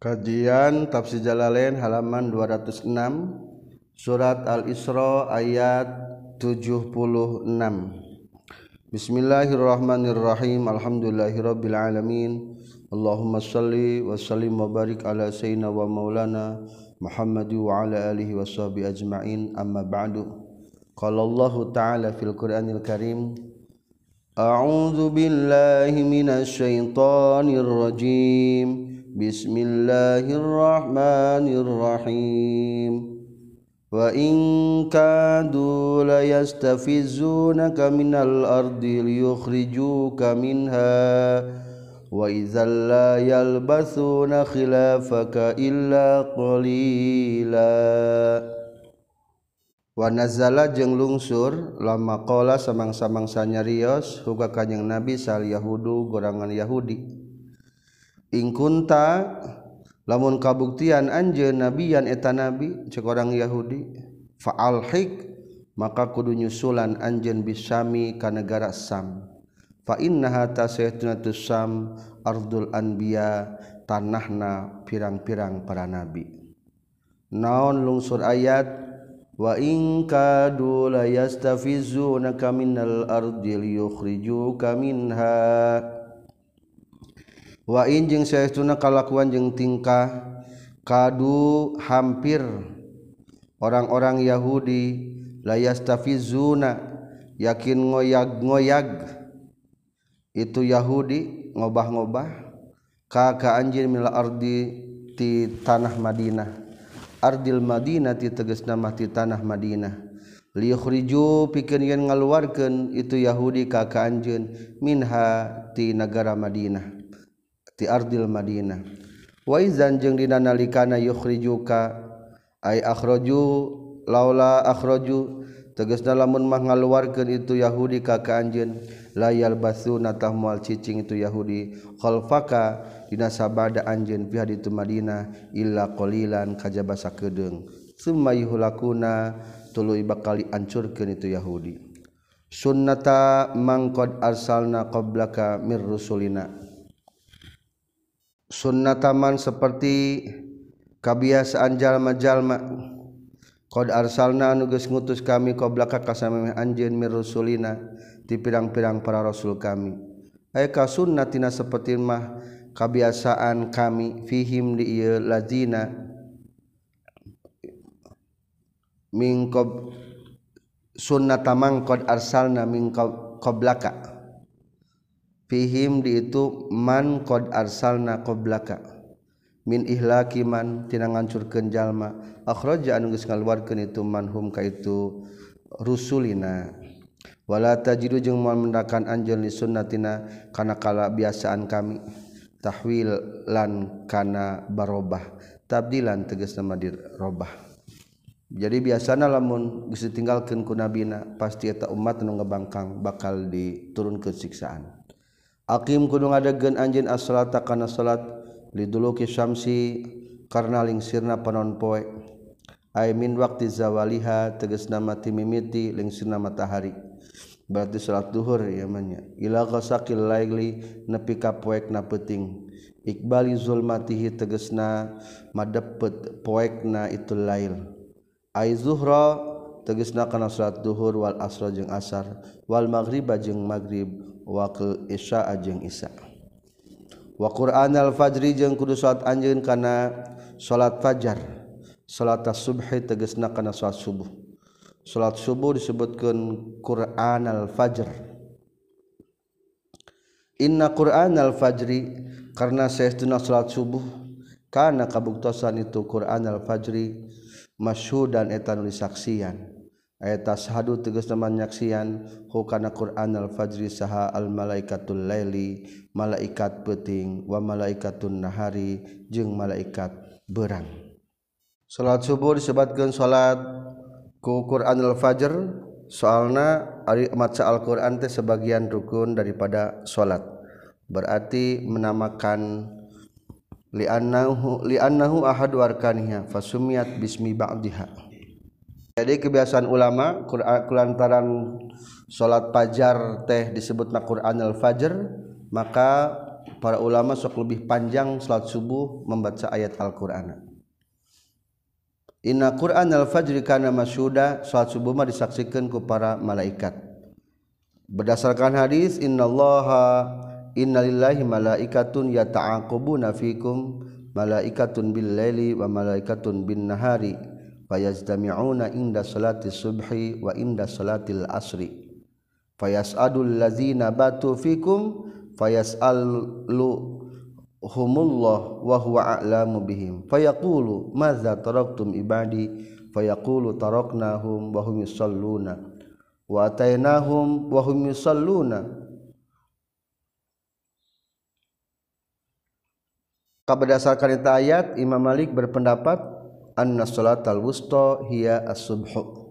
Kajian Tafsir Jalalain halaman 206 Surat Al-Isra ayat 76 Bismillahirrahmanirrahim. Alhamdulillahirabbil alamin Allahumma salli wa sallim wa barik ala sayyidina wa maulana Muhammad wa ala alihi wa sahbihi ajma'in. Amma ba'du. Qala Allah ta'ala fil Qur'anil Karim. A'udzu billahi minasy syaithanir rajim Bismillahirrahmanirrahim. Wa in kadu la yastafizunaka minal ardi liyukhrijuka minha. Wa idzal la illa qalila. Wanazala lungsur lama kola samang-samang sanyarios huga kanjing Nabi sal Yahudu gorangan Yahudi. ingkunta lamun kabuktian anjeun nabiyan eta nabi cek orang Yahudi fa'alhik maka kudu nyusulan anjeun bisami ka negara Sam. Fa innaha tasaytuna tusam ardul anbiya tanahna pirang-pirang para nabi. Naon lungsur ayat? Wa in kadu la yastafizunaka minal ardi liyukhrijuka minha. wain jeung saestuna kalakuan jeung tingkah kadu hampir orang-orang Yahudi layastafizuna yakin ngoyag-ngoyag itu Yahudi ngobah-ngobah kakak anjir mila ardi ti tanah Madinah. Ardil Madinah ti tegas nama ti tanah Madinah. Liukhriju pikeun yen ngaluarkeun itu Yahudi ka ka anjeun minha ti nagara Madinah. ti ardil Madinah. Waizan jeung dina nalikana yukhrijuka ay akhroju laula akhroju tegasna lamun mah ngaluarkeun itu Yahudi ka ka anjeun la yalbasuna tah moal cicing itu Yahudi khalfaka dina sabada anjeun piha di Madinah illa qalilan kajaba sakedeung summa yuhlakuna tuluy bakal ancurkeun itu Yahudi. Sunnata mangkod arsalna qablaka mir rusulina. sunnataman seperti kabiasaan jalma-jalma. Qad arsalna nugas ngutus kami qablaka kasameh anjeun mir rusulina ti pirang-pirang para rasul kami. Ay ka sunnatina seperti mah kabiasaan kami fihim di ieu lazina mingkob sunnata man qad arsalna mingkob qoblaka. fihim di itu man qad arsalna qablaka min ihlaki man tina ngancurkeun jalma. Akhraja anu geus ngaluarkeun itu manhum ka itu rusulina. Wala tajidu jeung moal mendakan anjeun li sunnatina kana kala biasaan kami tahwilan kana barobah. Tabdilan tegas nama dirobah. Jadi biasanya lamun geus ditinggalkeun ku nabina pasti eta umat nu ngebangkang bakal diturunkeun siksaan. Akim kudu ngadegkeun anjin as-salata kana salat liduluki syamsi karena lingsirna panon poe. Ai min waqti zawaliha tegas nama timimiti lingsirna matahari. Berarti salat duhur ya manya. Ila ghasaqil laili nepi ka poekna peuting. Iqbali zulmatihi tegesna madepet poekna itu lail. Ai zuhra tegesna kana salat duhur wal asra jeung asar wal maghriba jeung maghrib wa ke Isya ajeng Isa wa Quran al-fajri jeung kudu salat anjeun kana salat fajar. Salat subhi tegasna kana salat subuh. Salat subuh disebutkeun Quran al-fajr Inna Quran al-fajri karena saestuna salat subuh karena kabuktosan itu Quran al-fajri masyhud dan etan disaksian. Tashadu tegas namanyaaksian hukana Quran al-fajri saha al-malaikatul Laili malaikat peting wa malaikatun nahari jeung malaikat berang. Salat subuh disebutkan salat ku Quran al-fajr. Soalna ari maca Al-Qur'an teh sebagian rukun daripada salat. Berarti menamakan li'annahu li'annahu ahadu arkaniha fasumiyat bismi ba'diha jadi kebiasaan ulama kulantaran salat fajar teh disebut Quran al-fajr maka para ulama sok lebih panjang salat subuh membaca ayat Al-Qur'an. Inna Qur'an al-fajri kana masyuda salat subuh mah disaksikan ku para malaikat. Berdasarkan hadis innallaha innalillahi malaikatun yata'aqabuna fikum malaikatun bil laili wa malaikatun bin nahari fayajtami'una inda salati subhi wa inda salatil asri fayas'adul ladzina batu fikum fayas'alu humullah wa huwa a'lamu bihim. Fayaqulu madza taraktum ibadi? Fayaqulu taraknahum wa hum yusalluna. Wa atainahum wa hum yusalluna. Berdasarkan ayat Imam Malik berpendapat anna salatal wusta hiya as-subhu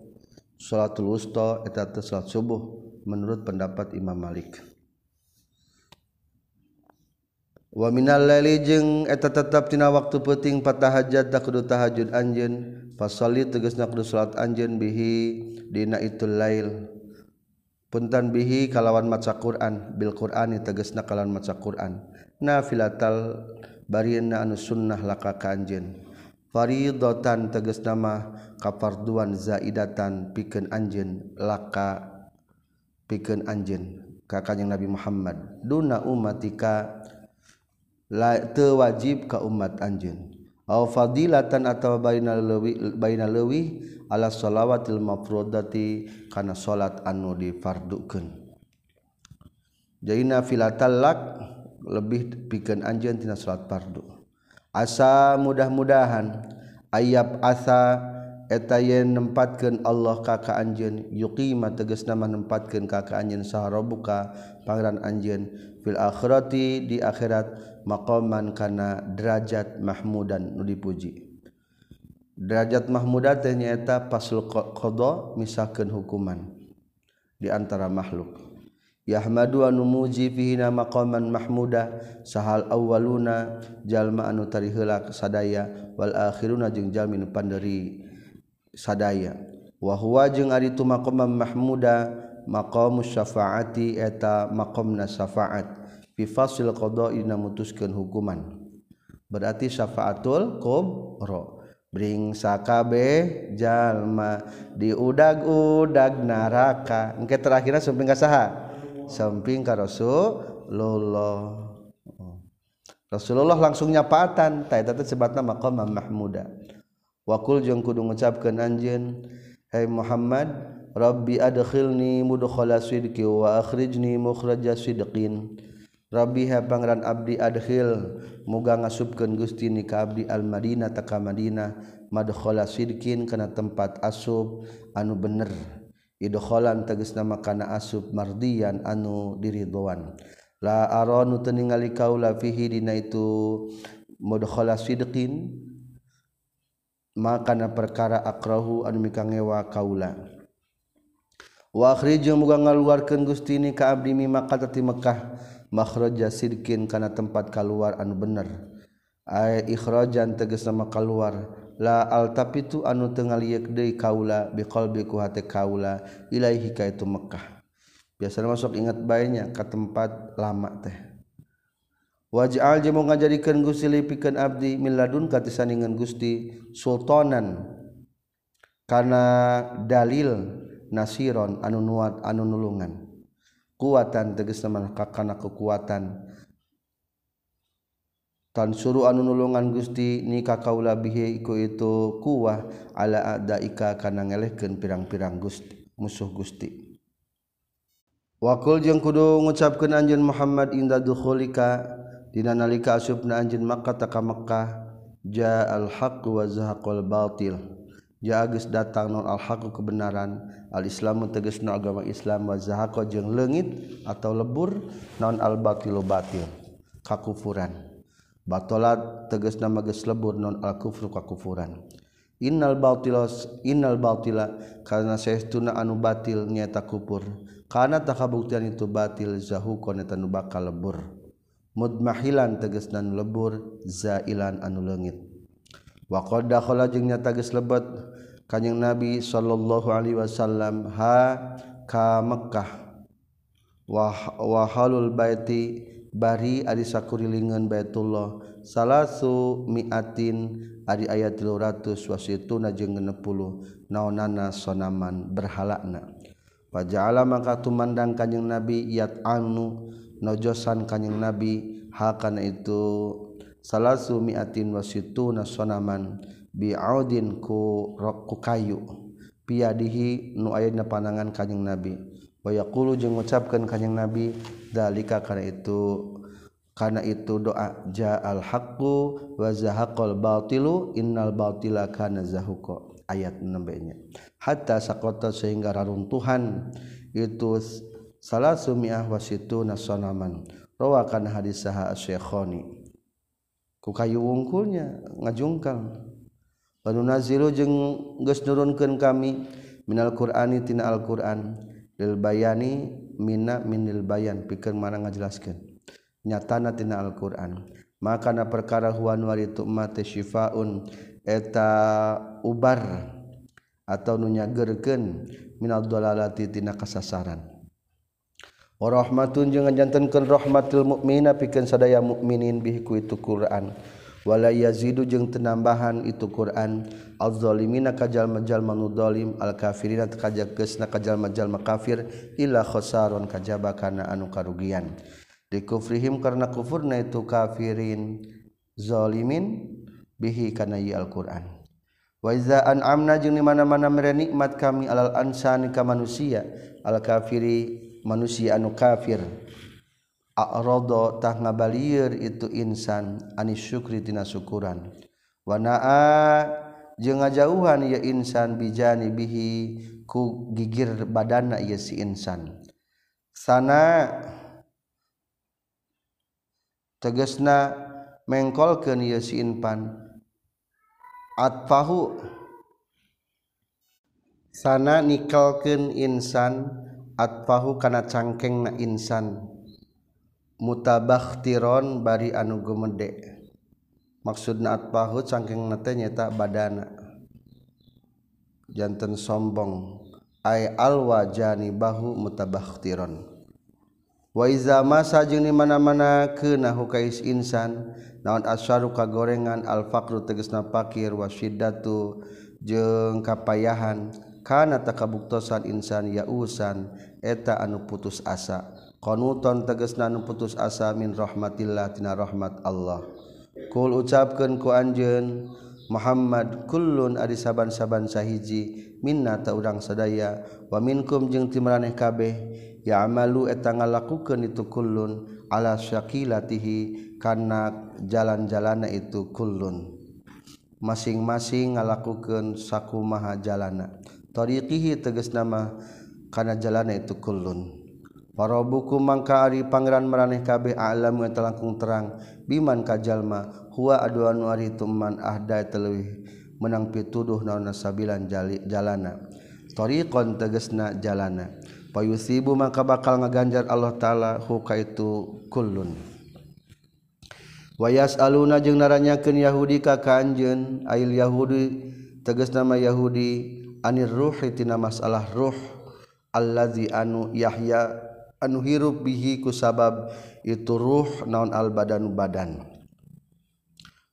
salatul wusta eta teh salat subuh menurut pendapat Imam Malik. Wa minal laili jeung eta tetep tina waktu peuting patahajat da kudu tahajud anjeun fasalli tegasna kudu salat anjeun bihi dina itul lail. Puntan bihi kalawan maca Quran bil Qur'ani tegasna kalawan maca Quran. Nafilatal barieunna anu sunnah laka ka anjeun. Faridatan tegas nama kafarduan zaidatan pikeun anjeun laka pikeun anjeun ka kanjing Nabi Muhammad. Duna ummatika la teu wajib ka umat anjeun. Aw fadilatan atawa baina lewi baina ala shalawatil mafrudati kana salat anu difardukeun. Jaina filatal lak lebih pikeun anjeun tina salat fardu asa mudah-mudahan ayab asa etayen nempatkan Allah kakak anjen yuqima tegas nama nempatkan kakak anjen saharobuka pangeran anjen fil akhirati di akhirat maqaman kana derajat mahmudan nu dipuji. Derajat mahmuda teh nyaeta pasul qada misalkan hukuman di antara makhluk. Yahmadu anu muji fihina maqaman mahmudah sahal awwaluna jalma anu tari heula sadaya wal akhiruna jeung jalmi nu panderi sadaya. Wa huwa jeung ari tu maqaman mahmuda maqamus syafaati eta maqamna syafaat. Fi fasil qada'i na mutuskeun hukuman. Berarti syafaatul kubra bring sakabe jalma diudag-udag neraka engke terakhirna sampai ka saha samping ka Rasulullah. Oh. Rasulullah langsung nyapatan. Ta eta teh sebatna maqam mahmuda. Wakul jeung kudu ngucapkeun anjeun hai Muhammad Rabbi adkhilni mudkhala sidqi wa akhrijni mukhraja sidqin. Rabbi ha pangeran abdi adkhil. Muga ngasupkeun Gusti ni ka abdi al Madinah ta ka Madinah. Madkhala sidqin kana tempat asub anu bener. idkholan teges nama kana asub mardian anu diridwan la aronu teningali kaula fihi dina itu mudkhala sidqin maka na perkara akrahu anu mikangewa kaula. Wa akhriju muga ngaluarkeun Gusti ni ka abdi mi Makkah ti Mekkah makhraja sidqin kana tempat kaluar anu bener. Ay ikhrajan tegas nama kaluar la altapitu anu teu liek deui kaula biqalbi ku hate kaula ilaihi ka itu Mekah. biasanya masuk ingat baenya ke tempat lama teh. Waj'al jeung ngajadikeun Gusti lipikeun abdi milladun katisaningan Gusti sultanan. Kana dalil nasiron anu nuat anu nulungan. Kuatan tegas teman kana kekuatan. Tan suruh anu nulungan Gusti nikah kaula bihi iku itu kuah. Ala adaika kana ngelehkeun pirang-pirang Gusti musuh Gusti. Wakul jeung kudu ngucapkeun anjeun Muhammad inda dukhulika nalika asub na anj maka taka Mekkah ja al-haq wazaqul Baltil jagus datang non al-haku kebenaran al-islam teges no agama Islam wazako jeung lenggit atau lebur non al-batil batil kakufuran batolat teges nama geus lebur non al kufru kakufuran innal batilos innal batila karena saestuna anu batil nyata kufur. Karena tak kabuktian itu batil zahu kana tanu bakal lebur. Mudmahilan teges nan lebur zailan anu leungit. Wa qad dakhala jeung nyata geus lebet kanjing nabi sallallahu alaihi wasallam ha ka Mekkah. Wa halul baiti bari ari sakurilingan Baitullah. Salasu miatin ari ayat 300 wasituna jeung 60 naonana sonaman berhalakna. Waja'ala maka tumandang kanjing nabi yat anu nojosan kanjing nabi hakana itu salasu miatin wasituna sonaman biaudin ku rokku kayu piadihi nu aya panangan kanjing nabi. Wa yaqulu jeung ngucapkeun kanjing nabi zalika karena itu karena itu doa ja al haqqu wa zahaqal batilu innal batila kana zahuqa ayat 6b-nya hatta saqata sehingga raruntuhan itu salah sumiah wasitu nasonaman rawakan hadis saha asyekhoni ku kayu wungkulnya ngajungkal. Panu nazilu jeung geus nurunkeun kami minal Qur'ani tina Al-Qur'an lil bayani Mina minil bayan pikir mana ngajelaskan nyatana tina Alquran. Makana perkara huwan waritu mate syifaun eta ubar atau nunya gerken minal dolalati tina kasasaran. Warahmatun jangan jantankan rahmatil mukmina pikeun sadaya mukminin bihku itu Quran. Quranwala yazidu jeung tenambahan itu Quran. Alzolimina kajal majal manudholim al-kafirina kajak na kajal majal makafir illa khosaron kajaba kana anu karugian. Dikufrihim karena kufurna itu kafirin zalimin bihi kana Al-Qur'an. Wa iza an'amna jeung di mana-mana mere nikmat kami alal ansani ka manusia al kafiri manusia anu kafir rodotah ngabalir itu insan anis syukritina syukuran. Wanaa jeung ngajauhan ya insan bijani bihi ku gigir badanna ya si insan. Sana tegesna mengkolkeun ya si inpan. Atfahu sana nikelkeun insan atfahu kana cangkengna insan. mutabaktiron bari anu gumede. Maksud naat pahut saking nete badana. Jantan sombong. Ay alwa jani bahu mutabaktiron. Wa iza masa jeung di mana-mana kena hukais insan naon asyaru kagorengan al faqru tegasna fakir wa syiddatu jeung kapayahan kana takabuktosan insan yausan eta anu putus asa. Qanutan tegasna nu putus asa min rahmatillah tina rahmat Allah. Kul ucapkeun ku anjeun Muhammad kullun ari saban-saban sahiji minna ta urang sadaya wa minkum jeung timraneh kabeh ya amalu eta ngalakukeun itu kullun ala syakilatihi kana jalan-jalana itu kullun. Masing-masing ngalakukeun sakumaha jalana. Tariqihi tegas nama kana jalana itu kullun. Parobuku mangka ari pangeran maraneh kabeh alam yang telangkung terang biman kajalma huwa aduan wari tuman ahda teleuwih menang pituduh naon sabilan jalana. Tariqon tegesna jalana. Payusibu maka bakal ngaganjar Allah taala huka itu kullun. Wayas aluna jeung naranyakeun yahudi ka kanjeun ail yahudi tegas nama yahudi anir ruhi tina masalah ruh allazi anu yahya anu hirup bihi ku sabab itu ruh naon al badanu badan.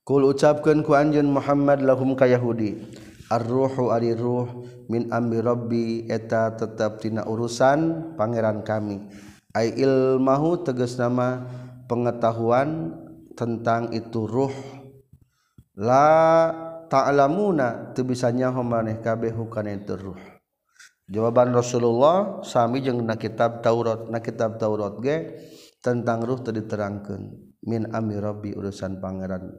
Kul ucapkeun ku anjeun Muhammad lahum ka Yahudi ar-ruhu ari ruh min amri rabbi eta tetap tina urusan pangeran kami. Ai ilmahu tegas nama pengetahuan tentang itu ruh. La ta'lamuna teu bisa nyaho maneh kabeh hukana itu ruh. jawaban Rasulullah sami jeung na kitab Taurat na kitab Taurat ge tentang ruh tadi terangkan min amir Rabbi urusan pangeran.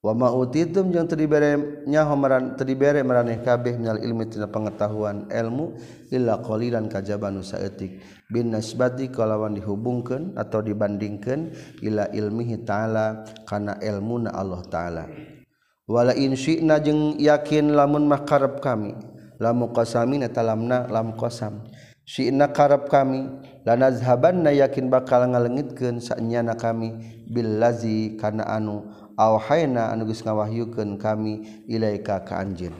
Wa ma utitum jeung teu dibere nya homaran teu dibere maraneh kabeh minal ilmi tina pengetahuan ilmu illa qalilan kajaba nu saeutik. Bin nasbati kalawan dihubungkeun atau dibandingkeun ila ilmihi taala kana ilmuna Allah taala. Wala in syi'na jeung yakin lamun makarep kami. lamu qasami eta lamna lam qasam. Syi'na karab kami lanazhabanna yakin bakal ngalengitkeun sanyana kami. Billazi kana anu awhayna anu geus ngawahyukeun kami ilaika ka anjeun.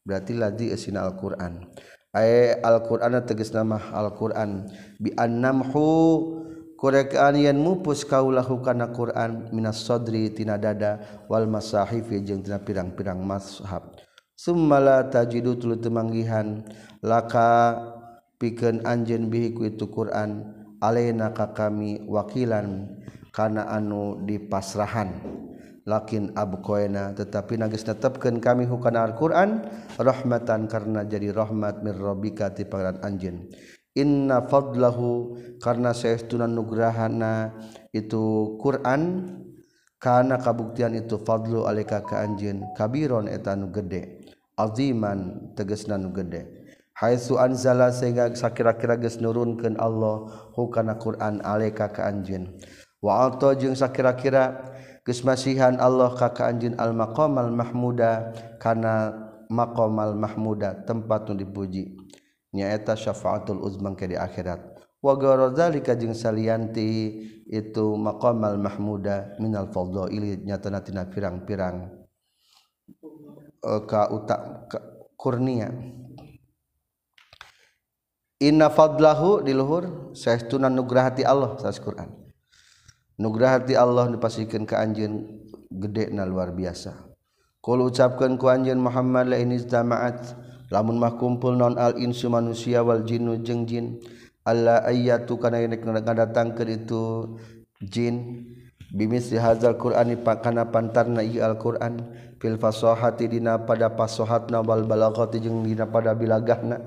Berarti ladzi esina Al-Qur'an. Ay Al-Qur'an tegas nama Al-Qur'an. Bi annamhu Quran yen mupus kaulahu kana Quran minas sodri tina dada wal masahifi jeung tina pirang-pirang mashab. summala tajidu tulu temanggihan. Laka pikeun anjeun bihi ku itu Quran alaina ka kami wakilan kana anu dipasrahan. Lakin abqaina tetapi nagis tetapkeun kami hukana Al-Qur'an rahmatan karena jadi rahmat mir rabbika ti pangeran anjeun. Inna fadlahu karena saestuna nugrahana itu Quran kana kabuktian itu fadlu alika ka anjeun kabiron eta nu gede. aziman tegesna nu gede. Haitsu anzala sehingga sakira-kira geus nurunkeun Allah hukana Quran alaika ka anjeun. Wa ato jeung sakira-kira geus masihan Allah ka ka anjeun al maqamal mahmuda kana maqamal mahmuda tempat nu dipuji. Nyaeta syafaatul uzman ke di akhirat. Wa garazalika jeung salianti itu maqamal mahmuda minal fadhaili nyatana tina pirang-pirang. Eh, ka utak kurnia. Inna fadlahu di luhur saestuna nugrahati Allah sanes Quran. Nugrahati Allah dipasikeun ka anjeun gede na luar biasa. Kul ucapkan ku anjeun Muhammad la in istama'at lamun mah kumpul non al insu manusia wal jinnu jeung jin Allah ayatu kana nek ngadatangkeun itu jin bimis hadzal qur'ani kana pantarna ieu al qur'an fil fasahati dina pada pasohatna wal balaghati dina pada bilagahna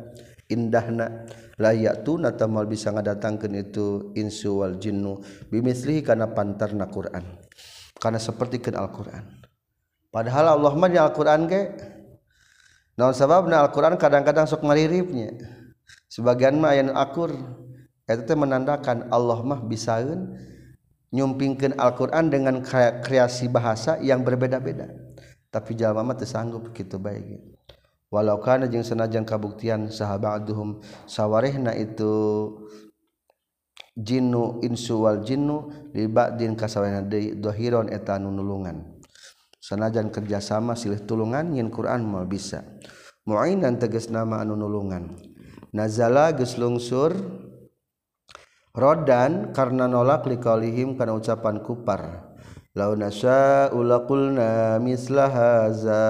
indahna. La yatuna tamal bisa ngadatangkeun itu insu wal jinnu. Bimislihi kana pantarna qur'an. Kana sapertikeun al qur'an padahal Allah mah di al qur'an ge naon sababna? Al-Qur'an kadang-kadang sok ngariripnya. Sebagian mah akur. Teh menandakan Allah mah bisaeun nyumpingkan Alquran dengan kreasi bahasa yang berbeda-beda. Tapi jalma mah teu sanggup kitu bae gitu. walau kana jeung sanajan kabuktian sahabat aduhum sawarehna itu jinnu insu wal jinnu li ba'din kasawena deui dhahiron eta nulungan. Sanajan kerjasama silih tulungan nyin Quran mal bisa. Muainan tegas nama anu nulungan. Nazala geus lungsur Rodan karena nolak liqaulihim karena ucapan kufar. Launa sya'ula qulna misla haza.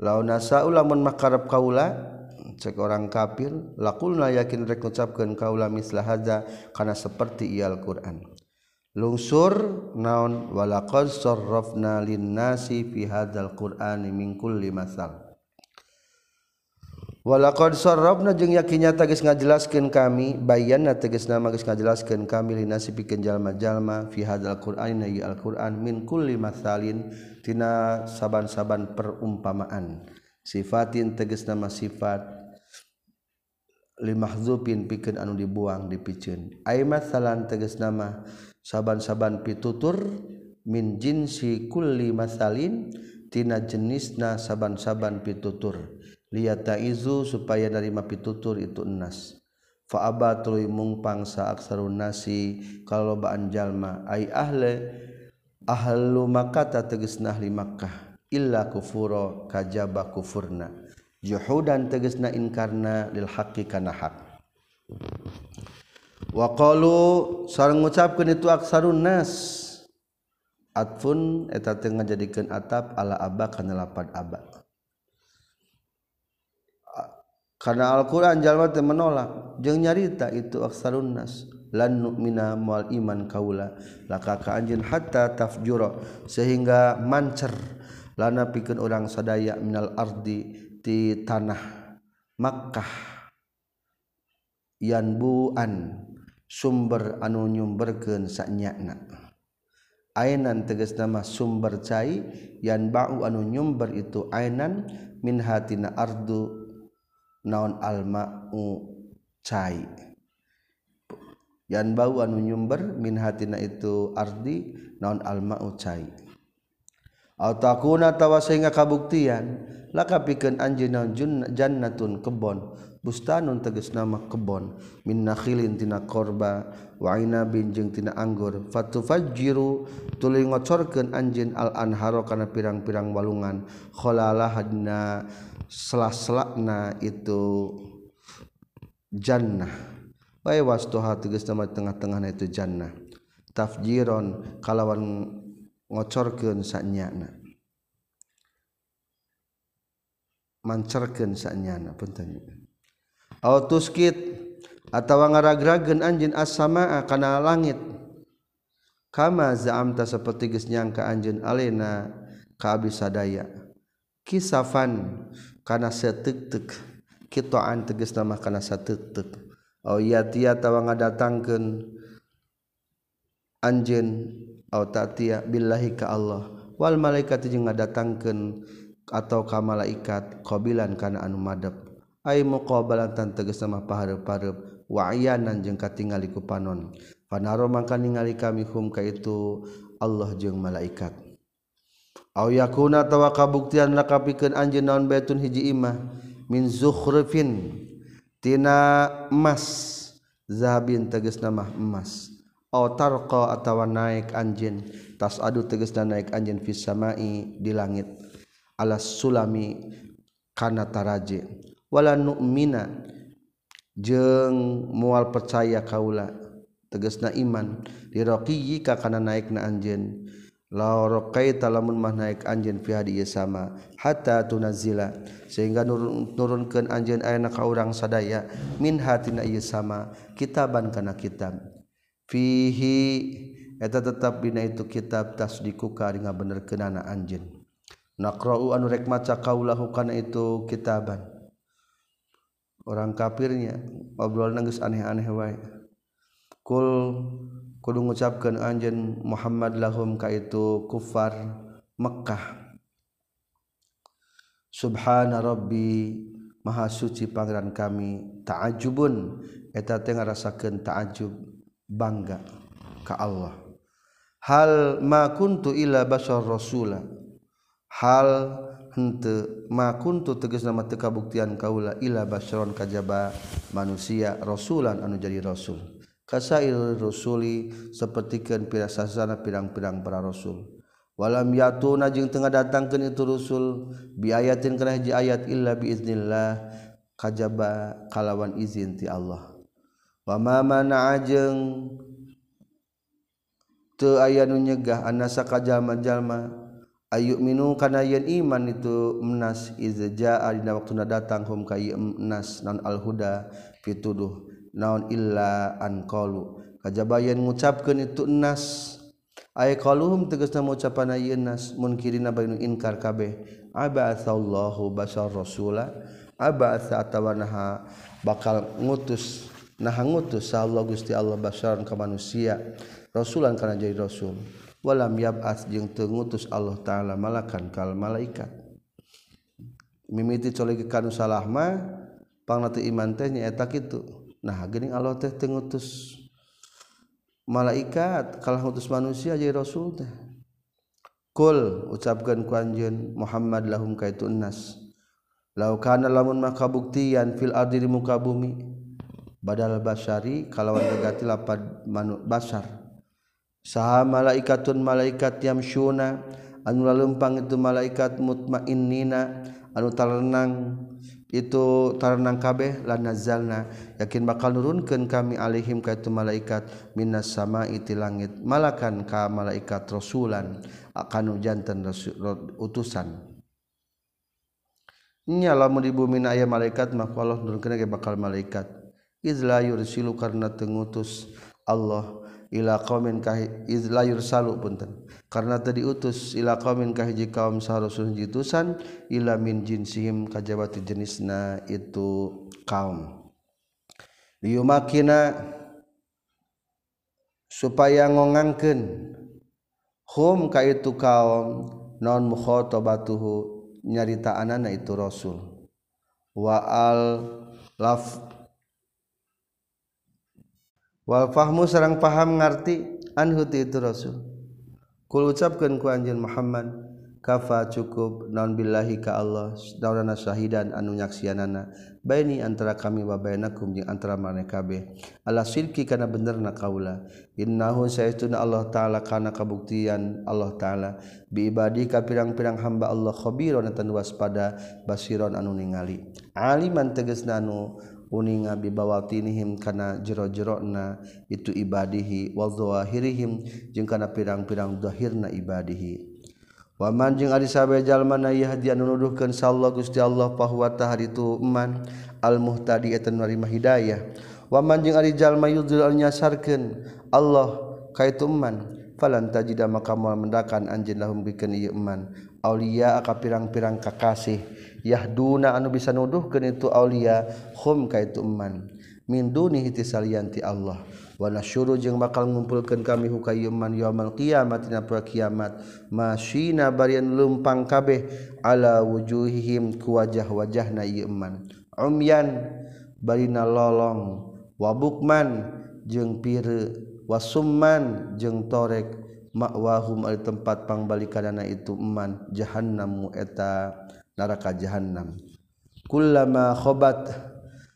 Launa sya'ula mun makarep kaula cek orang kafir laqulna yakin rek ngucapkeun kaula misla haza kana seperti ial Quran. Lungsur naon walaqad sarrafna lin-nasi fi hadzal Qur'ani min kulli masal. Walaqad sarrafna jeung yakinnya tagis ngajelaskeun kami bayanna na teges nama geus ngajelaskeun kami linasi pikeun jalma-jalma fi hadzal qur'an na al-qur'an min kulli masalin tina saban-saban perumpamaan. Sifatin teges nama sifat limahzupin pikeun anu dibuang dipiceun ai matsalan teges nama saban-saban pitutur min jinsi kulli masalin tina jenisna saban-saban pitutur. Liyata izu supaya nerima pitutur itu enas. Fa aba tuluy mungpang sa aksarun nasi kalau baan jalma ai ahle ahlu makkah tegesna ahli makkah. Illa kufuro kajaba kufurna. Juhudan tegesna inkarna lil haqqi kana hak waqalu sareng ngucapkeun itu aksarun nas. Atfun eta teu ngajadikeun atap ala aba kana lapad aba karena Alquran jalma menolak. Jeung nyarita itu aksarunnas lan nu'mina mual iman kaula. Laka ka anjeun hatta tafjura. Sehingga mancer. Lana pikeun urang sadaya minal ardi ti tanah Makkah. Yanbuan sumber anu nyumberkeun sanyana. Ainan tegas nama sumber cai. Yan ba'u anu nyumber itu ainan. Min hatina ardu naon alma cai. Yan bau anu nyumber min hatina itu ardi naon alma cai. Autakuna tawa sehingga kabuktian laka pikeun anjeun naon jannatun kebon. bustanun teges nama kebon min nakhilin tina korba wa aina jeung tina anggur. Fatufajjiru tuluy ngocorkeun anjeun al anharo kana pirang-pirang walungan. Khalalahna selaslakna itu jannah. Was wastuha teges nama tengah-tengahna itu jannah. Tafjiron kalawan ngocorkeun sanyana mancerkeun sanyana punten. tuskit atawa ngaragragen anjin as-samaa kana langit. Kama zaamta seperti geus nyangka anjeun alena ka sadaya kisafan kana sateuk-teuk kitaan tegas nama kana sateuk-teuk au yatia tawa ngadatangkeun anjeun au tatia billahi ka Allah. Wal malaikat jeung ngadatangkeun atau ka malaikat qabilan kana anu madep ay muqabalatan tegas sama pahareup-pareup wa ayanan jeung katingali ku panon. Panaro mangka ningali kami hum ka itu Allah jeung malaikat. Aw yakuna tawa kabuktian lakapikeun anjeun naon baitun hiji imah. Min zukhrifin tina emas. Zahabin tegasna mah emas. Aw tarqa atawa naik anjeun. Tas adu tegasna naik anjeun fis samai di langit. Alas sulami kana taraje. wala numina jeung mual percaya kaula tegasna iman. Diroqiyi ka kana naikna anjeun. La raqaita lamun mah naik anjeun fi hadi sama hatta tunazila. Sehingga nurun, nurunkeun anjeun ayeuna ka urang sadaya min hatina ieu sama kitaban kana kitab. Fihi eta tetap dina itu kitab tasdikuka ka bener kana anjeun. Naqra'u anu rek maca kaulahu kana itu kitaban. orang kafirnya obrol nangis aneh-aneh wae. Kul kudu ngucapkan anjen Muhammad lahum ka itu kufar Mekkah. Subhana Rabbi Maha suci pangeran kami ta'ajubun. Eta teh ngarasakeun ta'ajub bangga ka Allah. Hal ma kuntu illa basar rasula. Hal ente makuntu tegas nama tekabuktian kaula ila basyron kajaba manusia rasulan anu jadi rasul. Kasail rasuli sapertikeun pirasasana pirang-pirang para rasul. Walam yatuna jeung tengah datangkeun itu rasul biayatin kana hiji ayat illa biiznillah kajaba kalawan izin ti Allah. Wa ma mana jeung teu aya nu nyegah anasa kajalma-jalma ayu minu kana yen iman itu enas izja dina waktu datang hum ka menas non al huda fituduh naon illa an qalu. Kajabayan ngucapkeun itu nas ay qaluhum tegasna ngucapan ayeun nas munkirina bainu inkar kabeh. Abatsallahu basar rasula abatsa atawanaha bakal ngutus nah ngutus Allah Gusti Allah basaran ka manusia rasulan kana jadi rasul. Walam yab'ats jeung teu ngutus Allah taala malakan kal malaikat. Mimiti colegi kanu salah mah pangna iman teh nyaeta kitu. Nah geuning Allah teh teu ngutus malaikat kalah ngutus manusia jadi rasul teh. Kul ucapkeun ku anjeun Muhammad lahum kaitu nas lau kana lamun maka buktian fil ardi di muka bumi. Badal basari kalawan negati lapad manu basar saha malaikatun malaikat yamsyuna anu lalumpang itu malaikat mutmainnina anu tarenang itu tarenang kabeh lan nazalna. Yakin bakal nurunkeun kami alaihim ka itu malaikat minas sama'i ti langit. Malakan ka malaikat rasulan akan janten utusan. Nya lamun di bumi aya malaikat maka Allah nurunkeun bakal malaikat. Izla yursilu karena tengutus Allah. ila qaumin ka izla yursalu punten. Karena tadi utus ila qaumin ka hiji kaum sarusun jitusan ila min jinsihim kajaba ti jenisna itu kaum. Liyumakina supaya ngongangkeun hum ka itu kaum non mukhatabatuhu nyarita anana itu rasul. Wa al laf wal fahmu sarang paham ngarti anhu ti itu rasul. Kul ucapkeun ku anjeun Muhammad kafa cukup naun billahi ka Allah daurana syahidan anu nyaksianana baini antara kami wa bainakum jeung antara maneh kabeh ala sidqi kana benerna kaula. Innahu sayyiduna Allah taala kana kabuktian Allah taala. Bi ibadi ka pirang-pirang hamba Allah khabiron tan waspada basiron anu ningali. Aliman tegasna anu uninga bibawatihim kana jero-jerona itu ibadihi wadzahirihim jeung kana pirang-pirang zahirna ibadihi. Waman jeung ari sabejallmana yahdi anu nuduhkeun sallallahu Gusti Allah bahwa hari itu man al muhtadi eta narima hidayah. Waman jeung ari jalma yudzul nyasarkeun Allah kaitu man falan tajida maka moal mendakan anjeun lahum bikeun ieu man. Aulia aka pirang-pirang kakasih. yahduna anu bisa nuduhkeun itu aulia hum ka itu man min dunihi tisalianti Allah. Wa nasyuru jeung bakal ngumpulkeun kami hukayuman yaumul qiyamah dina poe kiamat. Masyina barian lumpang kabeh ala wujuhihim ku wajah-wajahna ieu man umyan barina lolong. Wa bukman jeung pire. Wasumman jeung torek. Makwahum al tempat pangbalikanana itu iman jahannam eta. neraka jahanam kullama khobat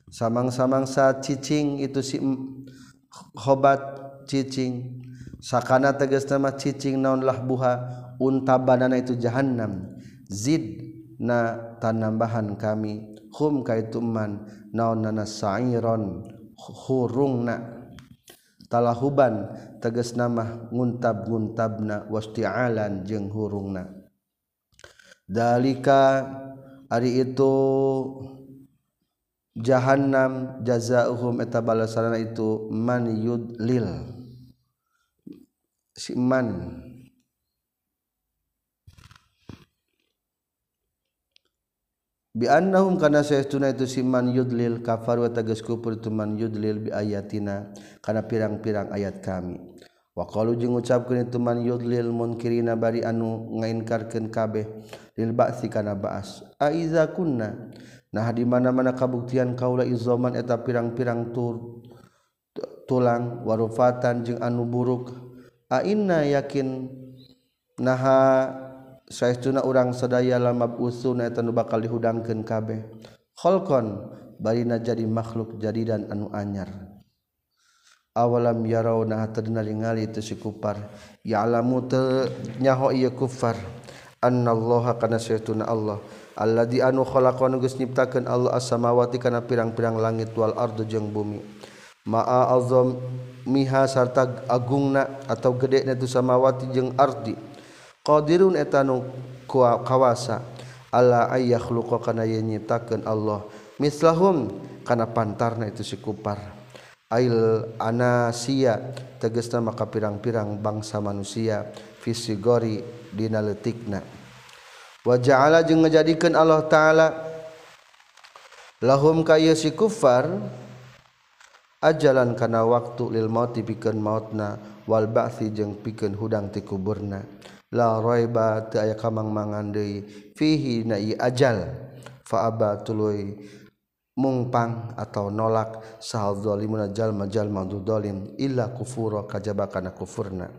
samang-samang sa cicing itu si khobat cicing. Sakana tegas nama cicing naon lah buha unta banana itu jahanam zid na tanambahan kami hum kaituman naon nana sa'iron hurungna. Talahuban tegas nama nguntab-nguntabna wasti'alan jeung hurungna. Dalika ari itu jahannam jazaohum eta balasanna itu man yudlil. Si man. Bi annahum kana saytuna itu siman yudlil kafar wa tagas kufur itu man yudlil bi ayatina kana pirang-pirang ayat kami Waqalu jeung ngucapkeun itu man yudlil munkirina bari anu ngainkarkeun kabeh lil ba'si kana ba'as. Aiza kunna. Nah di mana-mana kabuktian kaula izoman eta pirang-pirang tur tulang warufatan jeung anu buruk. A inna yakin naha saestuna urang sadaya lamab usun eta nu bakal dihudangkeun kabeh. Khalqan barina jadi makhluk jadi dan anu anyar. awalam yarawna hatadna ningali itu si kufar ya alamu te nyaho ieu kufar. Annallaha kana saytuna Allah. Alladzi anu khalaqa geus nyiptakeun Allah as-samawati kana pirang-pirang langit wal ardu jeung bumi. Ma'a azam miha sarta agungna atau gedena tu samawati jeung ardi. Qadirun eta nu kawasa. Allah ayyakhluqa kana yen nyiptakeun Allah. Mislahum kana pantarna itu si kufar Ail anasia tegesta maka pirang-pirang bangsa manusia fisigori dina letikna wa ja'ala jeung ngajadikeun Allah taala lahum ka si kufar ajalan kana waktu lil maut pikeun mautna wal ba'si jeung pikeun hudang ti kuburna. La raiba teu aya kamang-mangan deui fihi na ajal fa aba tuluy mungpang atau nolak sahal zalimuna jalma jalma dolim illa kufura kajaba kana kufurna.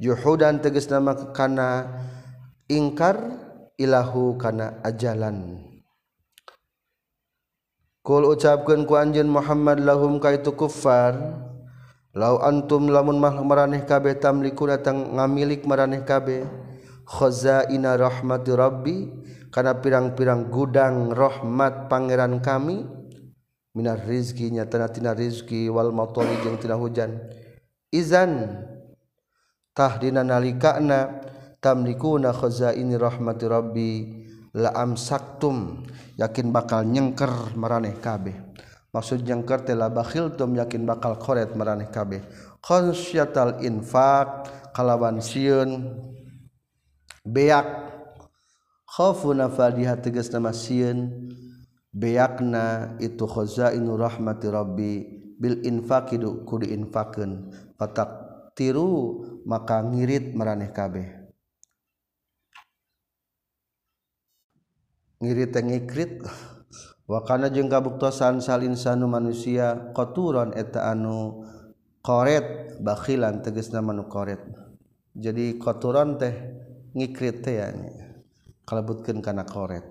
Juhudan tegas nama kana ingkar ilahu kana ajalan. Kul ucapkan ku anjeun Muhammad lahum kaitu kuffar lau antum lamun mah maraneh kabeh tamliku datang ngamilik maraneh kabeh khazaina rahmati rabbi karena pirang-pirang gudang rahmat pangeran kami minar rizkinya tanatina rizki wal matori jeung tina hujan. Izan tahdina nalikana tamlikuna khazaini rahmati rabbi la amsaktum yakin bakal nyengker maraneh kabeh. Maksud nyengker teh la bakhiltum yakin bakal koret maraneh kabeh. Khonsyatal infaq kalawan sieun beak khofuna fadiha tegas nama sieun. Beakna itu khazainu rahmati rabbi bil infaqi kudu diinfakeun patak tiru maka ngirit maraneh kabeh. Ngirit teh ngikrit. Wakana jeung kabuktosan salin sanu manusia qaturan eta anu koret bakhilan tegasna manu koret jadi koturon teh ngikrit teh ya kalebutkeun kana koret.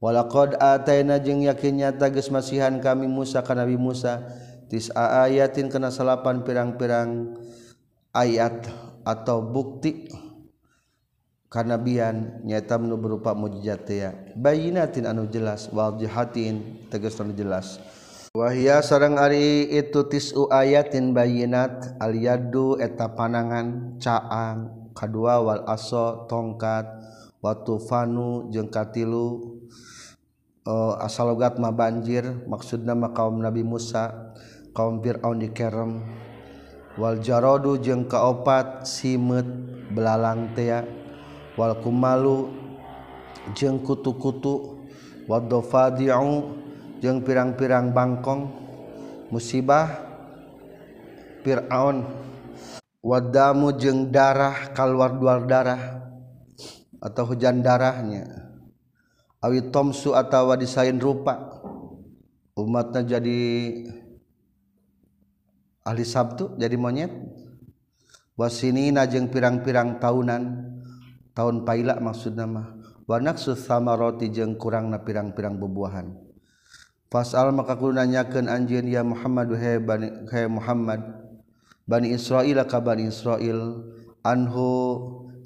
Walaqad ataina jeung yakin nyata geus masihan kami Musa ka Nabi Musa. Tis'a ayatin kana salapan pirang-pirang ayat atau bukti kanabian nyata nu berupa mujizat ya. Bayinatin anu jelas wadihatin tegas anu jelas. Wahia sareng ari itu tis'u ayatin bayinat aliyadu eta panangan caang kadua wal aso tongkat watu fanu jeung katilu uh, eh, asalogat ma banjir maksudna ma kaum Nabi Musa kaum Fir'aun dikerem wal jarodu jeung kaopat simet belalang tea wal kumalu jeung kutu-kutu. Wadofadiu jeung pirang-pirang bangkong. Musibah Fir'aun. Wadamu jeung darah kalwar-duar darah. Atau hujan darahnya. Awi tomsu atau disain rupa. Umatnya jadi ahli sabtu jadi monyet. Wasini najeng pirang-pirang tahunan. Tahun paila maksud nama wanaksu sama roti jeng kurang na pirang-pirang bebuahan Fasal maka kudu nanyakeun anjeun ya Muhammad he bani he Muhammad Bani Israil ka Bani Israil anhu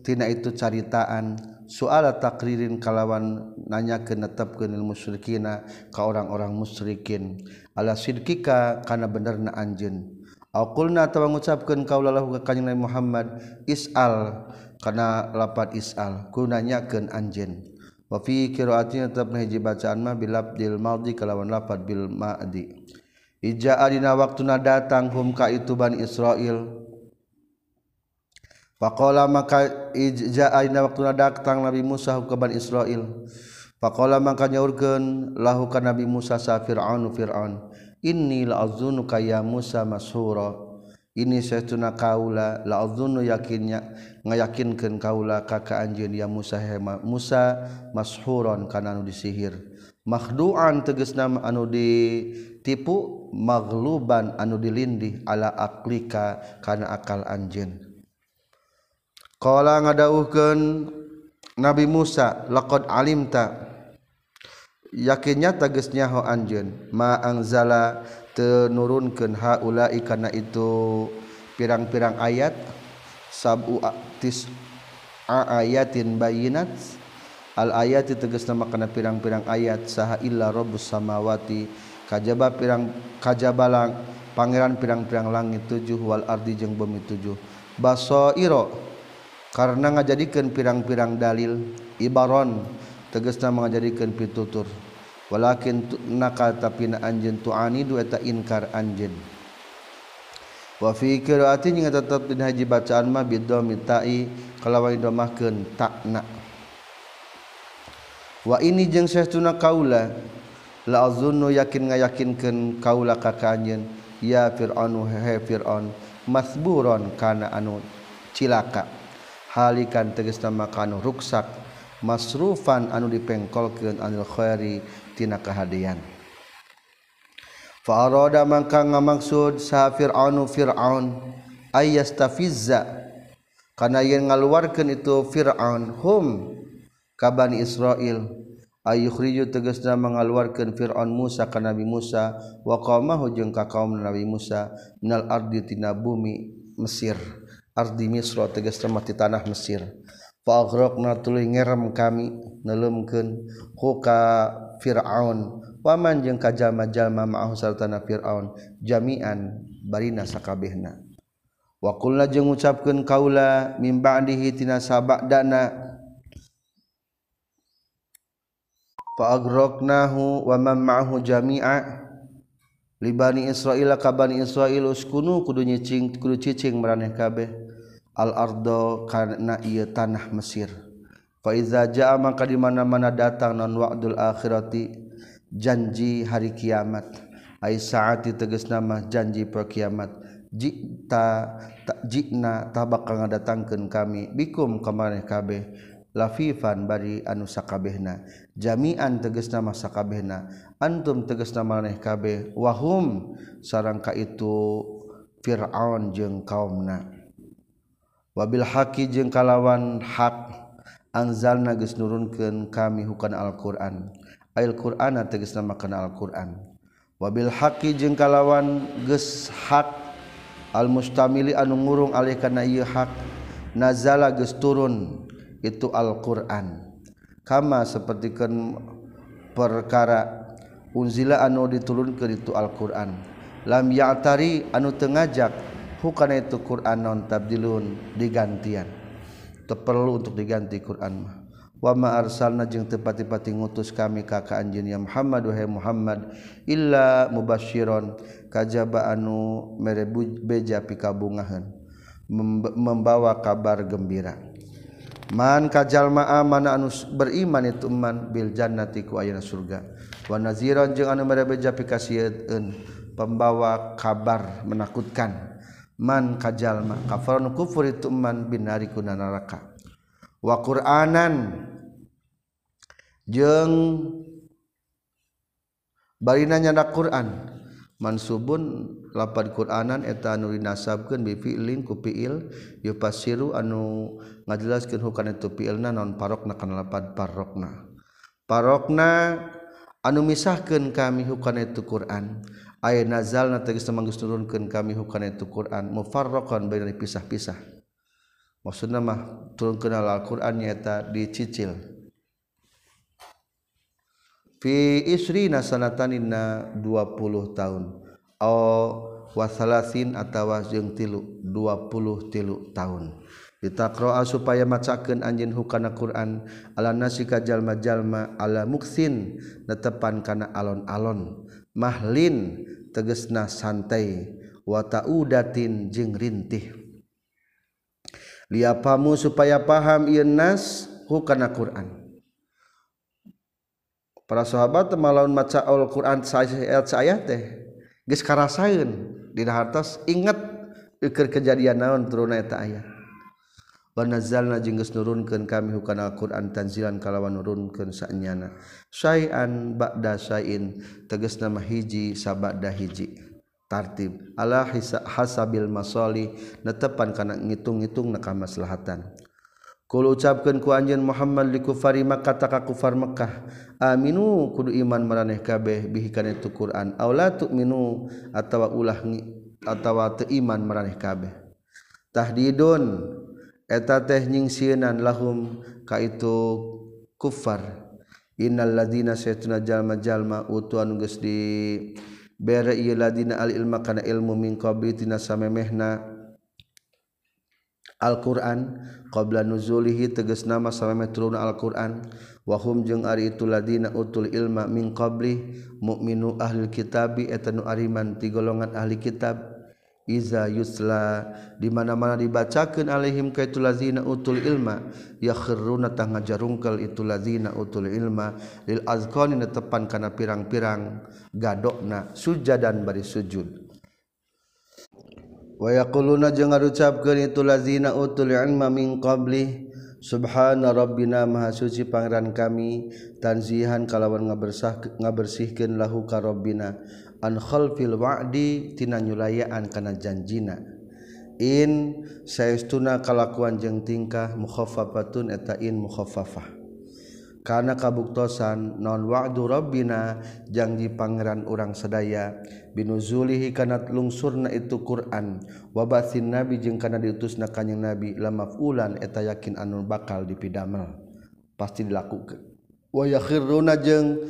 tina itu caritaan soala takririn kalawan nanya ke netep ke musyrikina ka orang-orang musyrikin. Ala sidkika kana bener na anjen Aqulna atau mengucapkan kau lalahu ke kanjeng Muhammad is'al karena lapat is'al ku nanyakeun anjeun. Wa fi qiraatinya tetap hiji bacaan mah bilab dil madhi kalawan lapat bil ma'di Ija adina waktuna datang hum ka itu Bani Israil. Pakola maka ija'aina waktu datang Nabi Musa ke Bani Israel. Pakola maka nyaurkeun lahu ka Nabi Musa sa Fir'aun Fir'aun. Inni la'azunuka ya Musa mashura. Ini saytuna kaula la azunu yakinnya ngayakinkeun kaula ka ka anjeun ya Musa hema Musa mashuron kana anu disihir. Makhdu'an tegasna anu ditipu magluban anu dilindih ala aklika kana akal anjeun Qala ngadawuhkeun Nabi Musa laqad alimta. Yakinnya tegesnya ho anjeun ma angzala tenurunkeun haula'i kana itu pirang-pirang ayat sab'u tis ayatin bayinat al ayat tegas nama kana pirang-pirang ayat saha illa rabbus samawati kajaba pirang kajabalang pangeran pirang-pirang langit tujuh wal ardi jeung bumi tujuh. Basairo karena ngajadikan pirang-pirang dalil ibaron tegesna mengajadikan pitutur. Walakin nakal tapi na anjen tuani dua inkar anjen wa fi qiraati jeung tetep dina haji bacaan mah bidhomi ta'i kalawan domahkeun takna wa ini jeung saestuna kaula la azunnu yakin ngayakinkeun kaula ka anjeun ya fir'aun he fir'aun masburon kana anu cilaka. Halikan teges nama kanu ruksak masrufan anu dipengkolkeun anil khairi tina kehadian. Fa arada mangka ngamaksud sa fir'aunu fir'aun ayastafizza kana yen ngaluarkeun itu fir'aun hum ka bani israil ayukhriju tegasna mengaluarkeun fir'aun Musa ka Nabi Musa wa qaumahu jeung ka kaum Nabi Musa minal ardi tina bumi Mesir ardi Misra tegas mati tanah Mesir. Faqraqna tuluy ngerem kami nelemkeun huka Fir'aun. Waman jeung kajama-jalma ma'ahu sarta Fir'aun jami'an barina sakabehna. Wa qulna jeung ngucapkeun kaula mim ba'dihi tina sabadana. Faagroknahu wa man ma'ahu jami'a. Li bani Israil ka bani Israil uskunu kudu nyicing kudu cicing maraneh kabeh. al-ardo karena ia tanah Mesir. Fa iza jaa maka di mana-mana datang non wa'dul akhirati janji hari kiamat. Ai saati tegas nama janji per kiamat jikta jikna tabak ngadatangkeun kami bikum kamareh kabeh. Lafifan bari anu sakabehna. Jami'an tegas nama sakabehna. Antum tegas nama maneh kabeh. Wahum sarang ka itu Fir'aun jeung kaumna. wabil haqi jeung kalawan hak anzalna geus nurunkeun kami hukana Al-Qur'an. Ail Qur'ana tegasna makna Al-Qur'an. Wabil haqi jeung kalawan geus hak al mustamili anu ngurung alih kana ieu hak nazala geus turun itu Al-Qur'an. Kama sapertikeun perkara unzila anu diturunkeun itu Al-Qur'an. Lam ya'tari anu tengajak hukana itu Quran non tabdilun digantian. Perlu untuk diganti Quran mah. Wa ma arsalna jeung teu pati-pati ngutus kami ka ka anjeun ya Muhammad wahai Muhammad illa mubasyiron kajaba anu mere beja pikabungahan membawa kabar gembira. Man kajalma amana anu beriman itu man bil jannati ku ayeuna surga. Wa naziron jeung anu mere beja pikasieun pembawa kabar menakutkan. man kajalma. Kafarun kufur itu man binari kuna neraka wa qur'anan jeung barina nyada Quran. Mansubun lapad Quranan eta anu dinasabkeun bi fi'lin ku fi'il yufasiru anu ngajelaskeun hukana itu fi'ilna non parokna kana lapad parokna. Parokna anu misahkeun kami hukana itu Quran. aya nazalna tegas manggus turunkeun kami hukana itu Quran mufarraqan baina pisah-pisah. Maksudna mah turunkeun Al-Qur'an nyaeta dicicil. Fi isrina sanatanina 20 tahun. Wa salasin atawa jeung tilu 20 tilu tahun. Ditakroa supaya macakeun anjeun hukana Quran ala nasika jalma-jalma ala muksin netepan kana alon-alon. Mahlin tegesna santai wataudatin jeung rintih. Liapamu supaya paham ieun nas hukana Quran. Para sahabat malaun maca Al-Qur'an ayat saya teh geus karasaeun. Dina hartos inget keur kejadian naon turunna eta ayat wanazalna geus nurunkeun kami hukana Al-Quran tanzilan kalawan nurunkeun saenyana syai'an ba'da syai'in tegasna mah hiji sabada hiji. Tartib. Ala hasabil masali netepan kana ngitung-ngitung na kamaslahatan kul ucapkeun ku anjeun Muhammad li kufari Makkah ka kufar Makkah. Aminu kudu iman maraneh kabeh bihi kana itu Quran. Aw la tu'minu atawa ulah atawa teu iman maraneh kabeh. Tahdidun. eta teh nyingsieunan lahum ka itu kufar. Innal ladzina saytuna jalma jalma utuan geus di bere ieu ladina al ilma kana ilmu min qabli tina samemehna. Alquran qobla nuzulihi teges nama samemeh turun Alquran. Wahum jeung ari itu ladina utul ilma min qabli mukminu ahli kitabi eta nu ariman ti golongan ahli kitab. iza yusla di mana-mana dibacakeun alaihim ka itu lazina utul ilma yakhruna tah ngajarungkel itu lazina utul ilma lil azqani netepan kana pirang-pirang gadokna sujadan bari sujud. Wa yaquluna jeung ngarucapkeun itu lazina utul ilma min qabli Subhana Rabbina Maha Suci Pangeran kami tanzihan kalawan ngabersah ngabersihkeun lahu ka Rabbina. an khalfil wa'di tina nyulayaan kana janjina. In saestuna kalakuan jeung tingkah mukhaffafatun eta in mukhaffafah. Kana kabuktosan non wa'du rabbina janji pangeran urang sedaya binuzulihi kana lungsurna itu Quran. Wa bathin nabi jeung kana diutusna kanjing nabi lamafulan eta yakin anu bakal dipidamel pasti dilakukeun. Wa yakhiruna jeung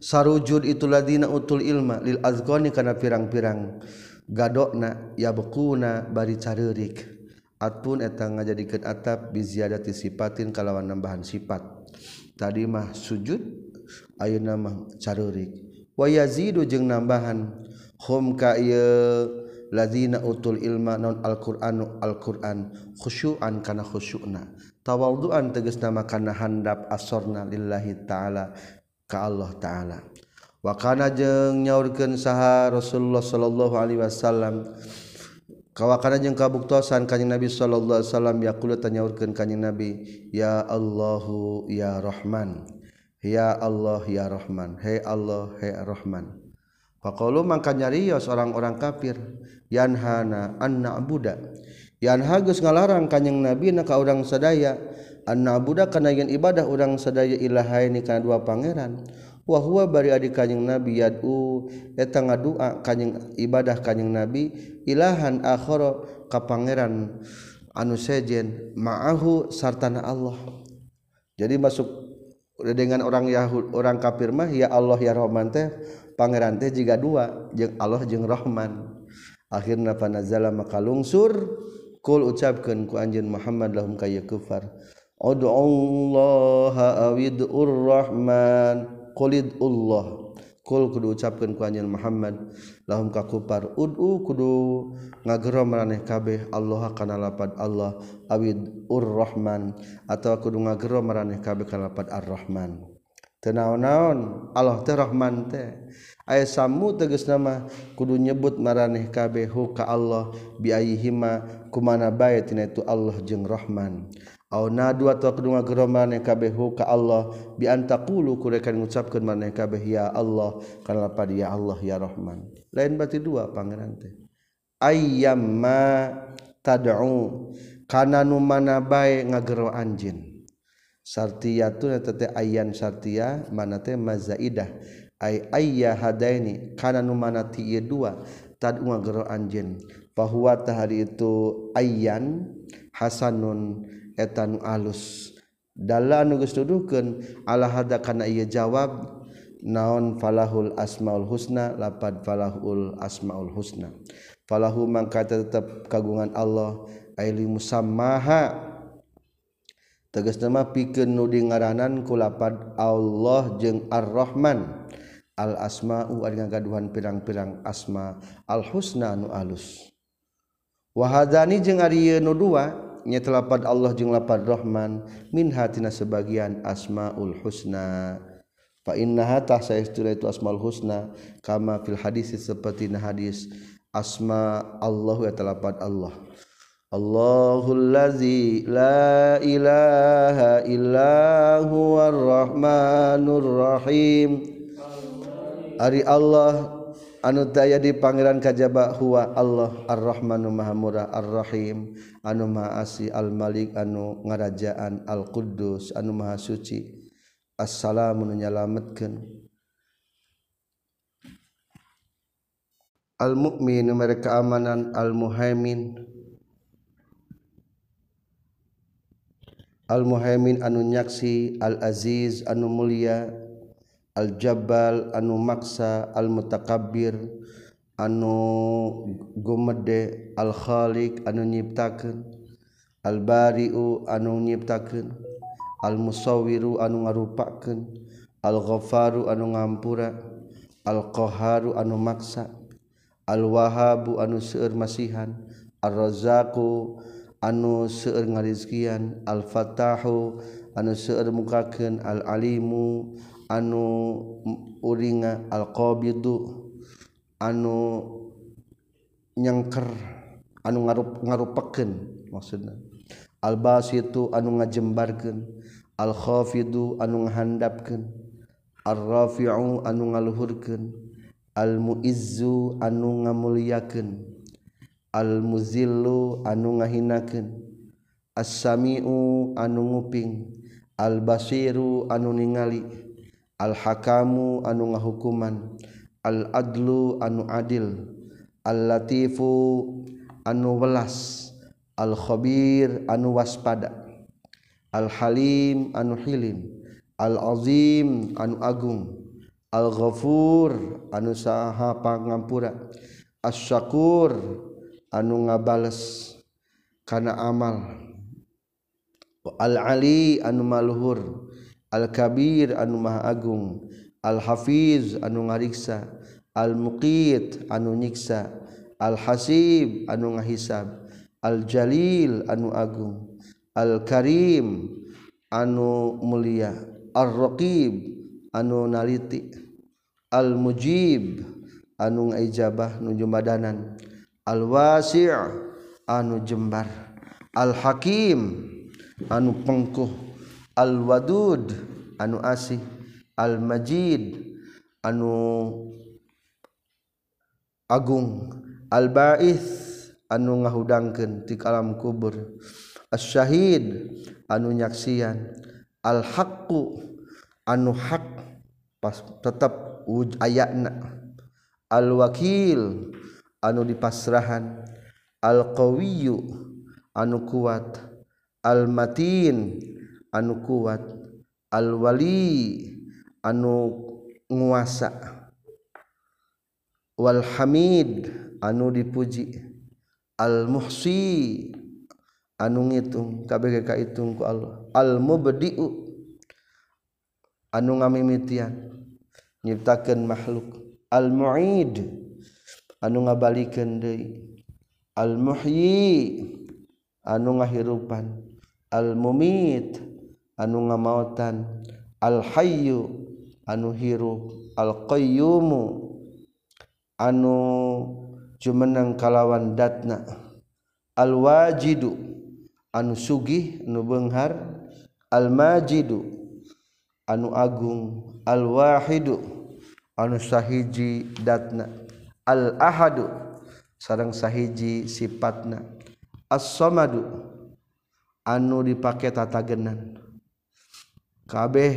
sarujud itulahzina utul ilma lil azgoni karena pirang-pirang. Gadokna ya bekuna bari caririk. Atpun etang ngajadikeun atap bi ziyadati sifatin kalawan nambahan sifat tadi mah sujud ayeuna nama caririk. Wayazidu jeung nambahan hum ka ieu lazina utul ilma non Alquranu Alquran khusyuan kana khusyukna tawadduan tegasna nama kana handap asorna lillahi ta'ala. ka Allah ta'ala. Wa kana jeung nyaurkeun saha Rasulullah sallallahu alaihi wasallam kawakana jeung kabuktosan kanjing Nabi sallallahu alaihi wasallam yaqulu tanyaurkeun kanjing Nabi ya Allahu ya Rahman ya Allah ya Rahman he Allah he Rahman. Faqalu mangka nyarios orang-orang kafir yanhana an na'budu yanha geus ngalarang kanjing Nabi na ka urang sadaya an-nabuda kana yen ibadah urang sadaya ilahaini kana dua pangeran. Wahwa bari adik kanyeng nabi yadu eta ngadua kanyeng ibadah kanyeng nabi ilahan akhara ka pangeran. Anu sejen ma'ahu sartana Allah. Jadi masuk dengan orang Yahud orang kafir mah ya Allah ya Rahman teh pangeran teh jika dua jeung Allah jeung Rahman. Akhirna panazala maka lungsur kul ucapkeun ku anjeun Muhammad lahum kaya kufar. Odullaha awid'ur rahman. Qulid Allah Kul kudu ucapkan ku anjeun Muhammad. Lahum ka kufar Ud'u kudu ngagero maraneh kabeh Allah kana lapad Allah Awid'ur rahman. Atau kudu ngagero maraneh kabeh kana lapad ar-rahman. Tenaon-naon Allah teh rahman teh. Aya samu tegas nama kudu nyebut maraneh kabeh ka Allah biayihima kumana bae tina itu Allah jeung rahman. Aw nadua tu kedua gero maneh kabeh ka Allah bi antaqulu kurekan ngucapkeun maneh kabeh ya Allah kana pada ya Allah ya Rahman. Lain berarti dua pangeran teh. Ayyamma tad'u kana nu mana bae ngagero anjeun. Sartiyatun eta teh ayan sartia mana teh mazaidah ay ayya hadaini kana nu mana ti dua tad'u ngagero anjeun. Bahwa tahari itu ayyan hasanun etan alus. Dalla nugus nuduhkeun ala hada kana ieu jawab naon falahul asmaul husna lapad falahul asmaul husna. Falahu mangka tetap kagungan Allah aili musammaha. Tegas nama pikeun nu dingaranan ku lapad Allah jeung Ar-Rahman. Al asma'u ari ngagaduhan pirang-pirang asma al husna nu alus. Wahadani jeung ari ieu nu dua nya telapad Allah jeung lapad Rahman min hatina sebagian asmaul husna. Fa innaha tah saestuna itu asmaul husna kama fil hadis seperti na hadis asma Allah ya telapad Allah. Allahul ladzi la ilaha illa huwar rahmanur rahim. Ari Allah anu daya di Pangeran kajjaba Huwa Allah ar-rahmanu Mahamurah ar-rahim. Anu maasi al-malik anu ngarajaan al-quddus anu maha suci. Assalamu menyalamatkan al-mukmin mereka amanan al-muhaimin. Al-muhaimin anu nyaksi al-aziz anu mulia. Al-jabbal anu maksa al-mutakabir anu gumede al-khaliq anu nyiptakeun al-bari'u anu nyiptakeun al-musawwiru anu ngarupakeun al-ghaffaru anu ngampura al-qahharu anu maksa al-wahabu anu seueur masihan ar-razzaqu anu seueur ngarizkian al-fatahu anu seueur mukakeun al-alimu anu uringa alqabidu anu nyangker anu ngarup ngarupakeun maksudna. Albasitu anu ngajembarkeun alkhafidu anu ngahandapkeun arrafi'u anu ngaluhurkeun almuizzu anu ngamuliakeun almuzillu anu ngahinakeun as-sami'u anu nguping al-basiru anu ningali. al-hakamu anu ngahukuman. Al-adlu anu adil. Al-latifu anu welas. Al-khabir anu waspada. Al-halim anu hilim al-azim anu agung. Al-ghafur anu saha pangampura. As-syakur anu ngabales kana amal. Al-ali anu maluhur. Al-kabir anu Maha Agung Al-hafiz anu ngariksa Al-muqit anu nyiksa Al-hasib anu ngahisab Al-jalil anu agung Al-karim anu mulia Ar-raqib anu naliti Al-mujib anu ngaijabah nu jumbadanan Al-wasi' anu jembar Al-hakim anu pengkuh. al-wadud anu asih. Al-majid anu Agung. Al-baith anu ngahudangkeun ti alam kubur. Asy-syahid anu nyaksian. Al-haqqu anu hak pas tetap ayatna al-wakil anu dipasrahan. Al-qawiyyu anu kuat. Al-matin anu kuat alwali anu nguasa Walhamid anu dipuji almuhsi anu ngitung KBGK itungku Allah almubdi'u anu ngamimitian nyiptakeun makhluk almuid anu ngabalikeun deui almuhyi anu ngahirupan almumit anu ngamautan alhayu anu hirup al qayyumu anu jumeneng kalawan datna al wajidu anu sugih nu benghar almajidu anu agung al wahidu anu sahiji datna al-ahadu sarang sahiji sifatna as-samadu anu dipake tatagenan. kabeh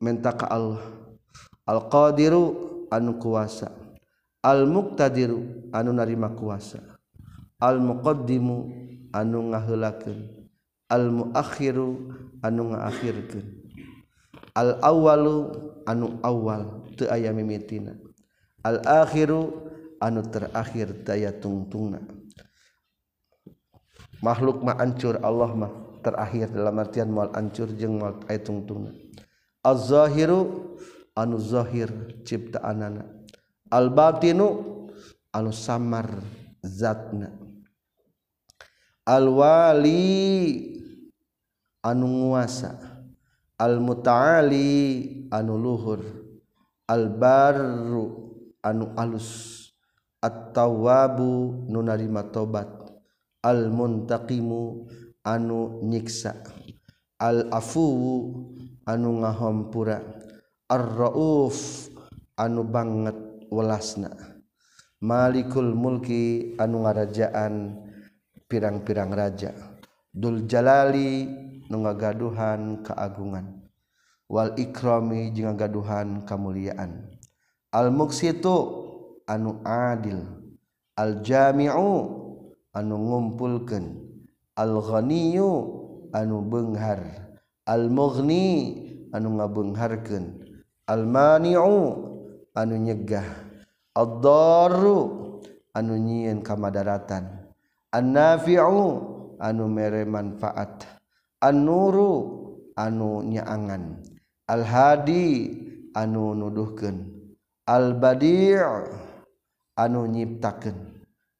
minta ka Allah alqadiru anu kuasa. Almuktadiru anu narima kuasa. Al muqaddimu anu ngaheulakeun al muakhiru anu ngaakhirkeun. Al awwalu anu awal teu aya mimitina. Al akhiru anu terakhir daya tungtungna. Makhluk mah ancur Allah mah. terakhir dalam artian mual ancur jeung mual tungtungna az-zahiru anu zahir ciptaanana. Al-batinu anu samar zatna. Al-wali anu nguasa. Al-muta'ali anu luhur. Al-barru anu alus. At-tawwabu nu narima tobat. Al-muntaqimu anu nyiksa. Al-afuwu anu ngahompura. Ar-rauf anu banget welasna. Malikul mulki anu ngarajaan pirang-pirang raja. Dul Jalali nu ngagaduhan keagungan. Wal ikrami jeung ngagaduhan kamuliaan. Al muksitu anu adil. Al jami'u anu ngumpulkeun. al-ghaniyu anu benghar. Al-mughni anu ngabengharkeun. Al-mani'u anu nyegah. Ad-darru anu nyieun kamadaratan an-nafi'u anu mere manfaat. An-nuru anu nyaangan. Al-hadi anu nuduhkeun. Al-badi' anu nyiptakeun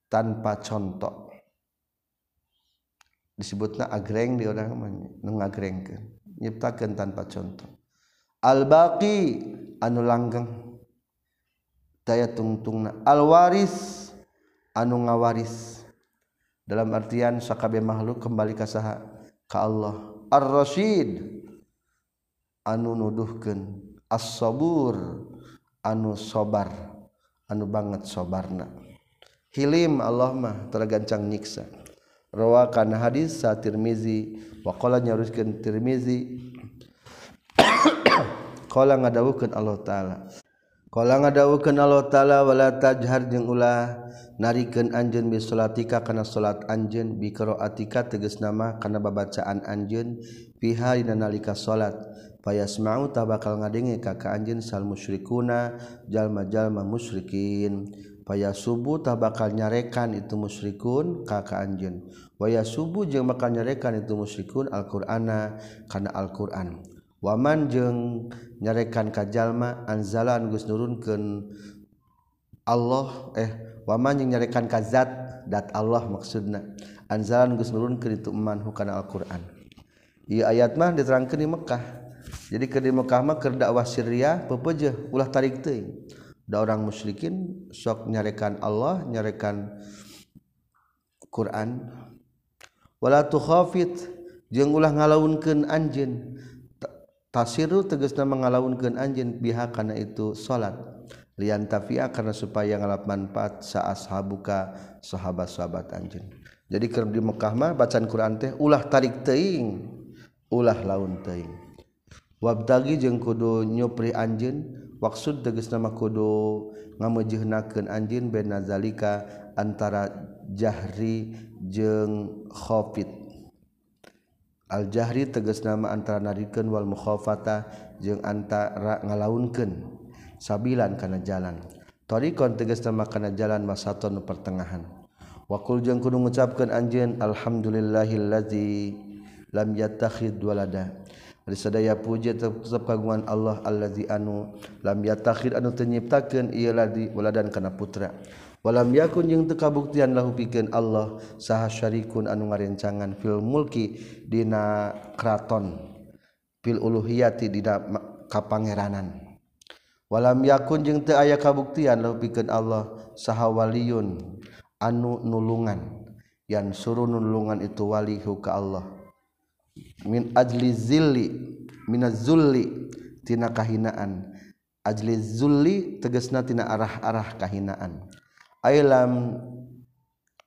tanpa contoh. disebutna agreng di orang mana ngagrengkeun nyiptakeun tanpa contoh. Al-baqi anu langgeng daya tungtungna. Al-waris anu ngawaris. Dalam artian sakabeh makhluk kembali ka saha ka Allah. Ar-rasyid anu nuduhkeun. As-sabur anu sobar anu banget sobarna. Hilim Allah mah tergancang nyiksa. rawakan hadis sa Tirmizi. Wa qala nyaruskeun Tirmizi. Qala ngadawukeun Allah taala. Qala ngadawukeun Allah taala wala tajhar jeung ulah narikeun anjeun bi salatika kana salat anjeun bi qiraatika tegas nama kana babacaan anjeun piha dina nalika salat. Payasma'u tabakal ngadenge ka ka anjeun sal musyrikuna jalma-jalma musyrikin. paya subuh tak bakal nyarekan itu musyrikun kakak anjun waya subuh jeung bakal nyarekan itu musyrikun Alqurana karena Alquran. Waman jeung nyarekan kajjallma anzalan Gus nurunken Allah eh waman yang nyarekan kazat dat Allah maksudna. Anzalan Gus nurunkeun itu man hukana Alquran. Ieu ayat mah diterangkeun di Mekah. jadi ke di Mekah mah keur dakwah Syria pepeujeuh ulah tarik teuing. da orang musyrikin sok nyarekan Allah nyarekan Quran. Wala tukhafit jeung ulah ngalaunkeun anjeun. Tasiru tegasna mengalaunkeun anjeun pihak kana itu salat. Lian tafia karena supaya ngalap manfaat sa ashabuka sahabat-sahabat anjeun. Jadi keur di Mekah mah bacaan Quran teh ulah tarik teuing ulah laun teuing. Wabdagi jeung kudu nyupri anjeun Waksud teges nama kudu ngamejehnakeun anjeun bena zalika antara jahri jeung khafid. Al jahri teges nama antara narikeun wal mukhafata jeung antara ngalaunkeun sabilan kana jalan. Tariqon teges nama kana jalan masaton pertengahan. Wakul jeung kudu ngucapkeun anjeun alhamdulillahillazi lam yattakhid walada sadaya puji tetap kaguan Allah allazi anu lam yatakhir anu tenyiptakeun ieu ladi waladan kana putra. Walam yakun jeung teu kabuktian lahu pikeun Allah saha syarikun anu ngarencangan fil mulki dina kraton fil uluhiyati dina kapangeranan. Walam yakun jeung teu aya kabuktian lahu pikeun Allah saha waliyun anu nulungan. Yang suruh nulungan itu walihu ka Allah. min ajli zilli minaz zulli tina kahinaan. Ajli zulli tegesna tina arah-arah kahinaan. Ailam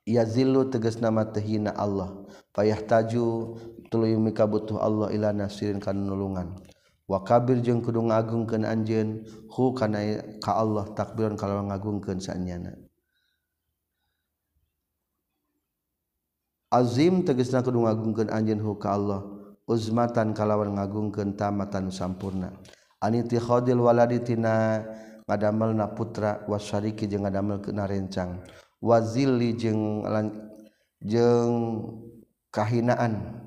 yazillu tegesna matehina Allah. Fayahtaju tuluy mika butuh Allah ila nasirin kana nulungan. Wa kabir jeung kudu ngagungkeun anjeun hu kana ka Allah takbiran kalau ngagungkeun saanyana Azim tegesna kudu ngagungkeun anjeun ka Allah. Uzmatan kalawan ngagungkeun tamatan sampurna. Aniti khodil waladitina ngadamel ngadamelna putra wasyariki jeung ngadamelkeun rencang. Wazilli jeung jeung kahinaan.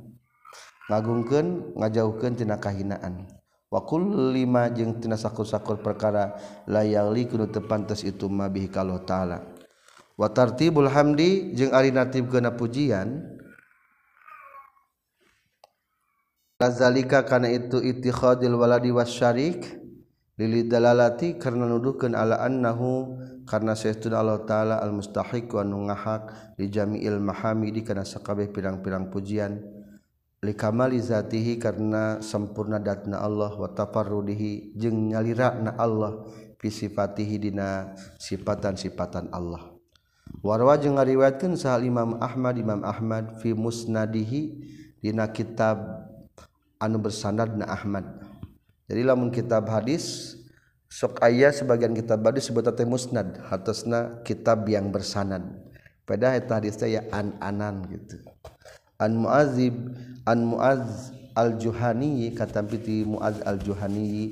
Ngagungkeun ngajauhkeun tina kahinaan. Wa kulli ma jeung tina sakur-sakur perkara layali kudu tepantes itu mabihi kalau taala. watartibul hamdi jeung ari nartib kana pujian. Lazalika kana itu ittikhadil waladi wasyarik lili dalalati karena nuduhkeun ala annahu karena saestuna Allah taala al mustahiq wa nungahak li jami'il mahamidi kana sakabeh pirang-pirang pujian. Li kamali zatihi karena sempurna datna Allah wa tafarrudihi jeung nyalirana Allah fi sifatihi dina sifatan-sifatan Allah. warwa jeung ngariwayatkeun sahal Imam Ahmad Imam Ahmad fi musnadihi dina kitab anu bersanadna Ahmad. Jadi lamun kitab hadis sok aya sebagian kitab hadis sebut teh musnad hatosna kitab yang bersanad. Pada eta hadis teh ya an anan gitu. An muazib an muaz al juhani kata piti muaz al juhani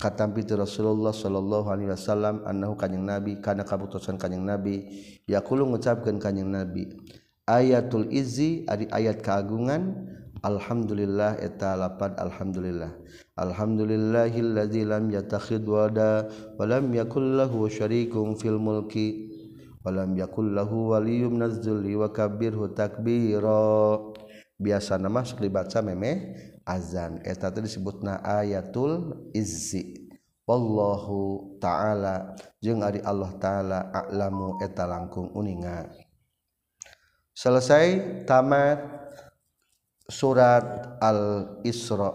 katampi ti Rasulullah sallallahu alaihi wasallam annahu kanjing Nabi kana kabutusan kanjing Nabi. Yaqulu ngucapkeun kanjing Nabi ayatul izzi ari ayat keagungan Alhamdulillah eta lapad alhamdulillah. Alhamdulillahilladzi lam yattakhid wada wa lam yakul lahu syarikum fil mulki wa lam yakul lahu waliyyun minaz wa kabbirhu takbira. Biasa nama sok dibaca memeh azan. Eta tadi disebutna ayatul izzi. Wallahu ta'ala. Jeung ari Allah ta'ala a'lamu eta langkung uninga. Selesai tamat surat al-isra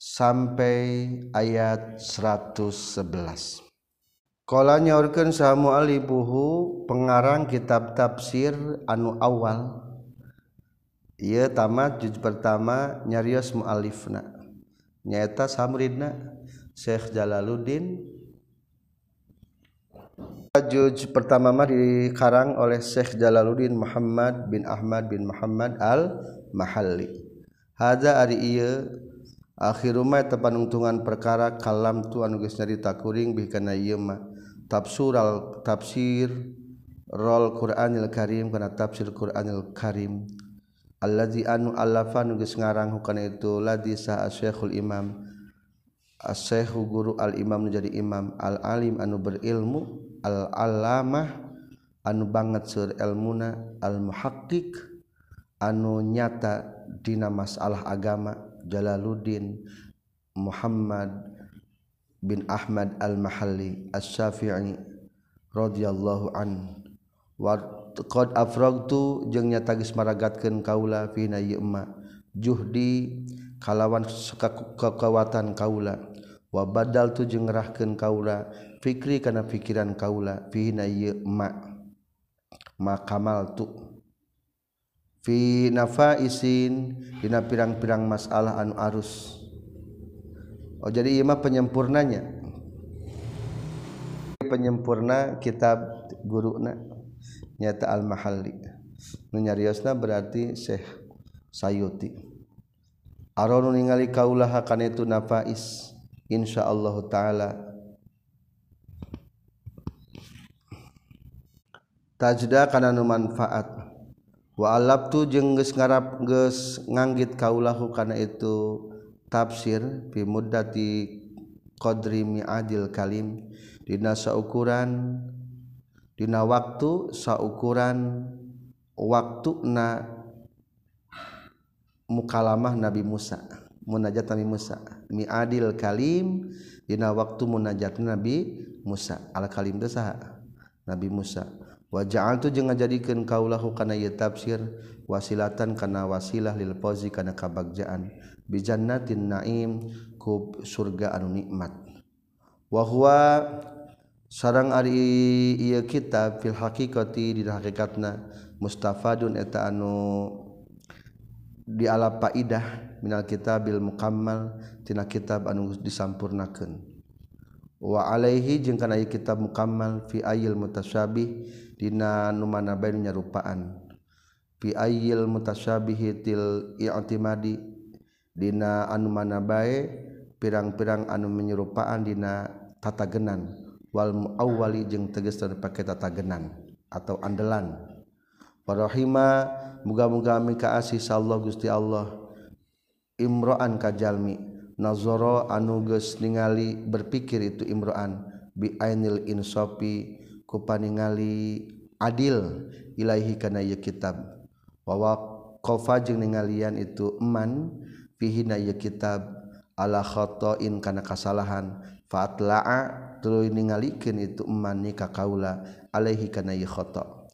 sampai ayat 111 Kala nyaurkeun sa mu'alibuhu pengarang kitab tafsir anu awal ieu tamat juz pertama nyarios mu'alifna nyaeta samridna Syekh Jalaluddin. Juz pertama mah dikarang oleh Syekh Jalaluddin Muhammad bin Ahmad bin Muhammad al Mahalli Haza ari iya akhir rumah tepanungtungan perkara kalam tu anu geus nyarita kuring bi kana ieu mah. Tafsir al tafsir rol Qur'anil Karim kana tafsir Qur'anil Karim allazi anu allafa nu geus ngarang hukana itu ladzi sa asyakhul imam. Asyekhu guru al imam nu jadi imam. Al alim anu berilmu al alamah anu banget sur ilmuna al muhaqqiq anu nyata dina masalah agama Jalaluddin Muhammad bin Ahmad al-Mahalli As-Syafi'i radhiyallahu an. Wa qad afragtu jeung nyata geus maragatkeun kaula fi na juhdi kalawan kekuatan kaula. Badal tu jengerahkan kaula. Fikri karena pikiran kaula makamal tuhfa isin Di pirang-pirang masalah anu arus. Oh jadi Imah penyempurnanya. Penyempurna kitab guru nyata al-mahalli. Nunyariosna berarti Syekh Sayuti. Aronu ningali kaulah akan itu nafais insyaallah taala. Tajda kana nu manfaat. Wa alabtu jeung geus ngarap geus nganggit kaulahu kana itu tafsir fi muddati qadri mi'adil kalim. Dina saukuran Dina waktu saukuran waktu na mukalamah Nabi Musa munajat Nabi Musa. Miadil kalim dina waktu munajat Nabi Musa. Al kalim itu Nabi Musa. Wa ja'altu jeung ngajadikeun kaulahu kana ieu tafsir wasilatan kana wasilah lil fawzi kana kabagjaan bi jannatin naim ku surga anu nikmat. Wa huwa sarang Ari ia kitab fil hakikati di hakikatna mustafadun eta anu di ala faidah minal kitabil mukammal tina kitab anu disampurnakeun. Wa alaihi jeung kana kitab mukammal fi ayil mutasyabih dina nu mana bae nyarupaan. Fi ayil mutasyabih til i'timadi dina anu mana bae pirang-pirang anu menyerupaan dina tatagenan. wal awwali jeung tegas terpakai tatagenan atau andelan warahima muga-muga amin ka asih Allah Gusti Allah. Imro'an kajalmi nazoro anuges ningali berpikir itu imro'an. Bi ainil insofi kupaningali adil ilaihi kana ieu kitab. Wa kofa jeung ningalian itu eman fihi na ieu kitab. Ala khotoin kana kasalahan. Fatla'a tuluy ningalikeun itu eman ni ka kaula alaihi kana khata'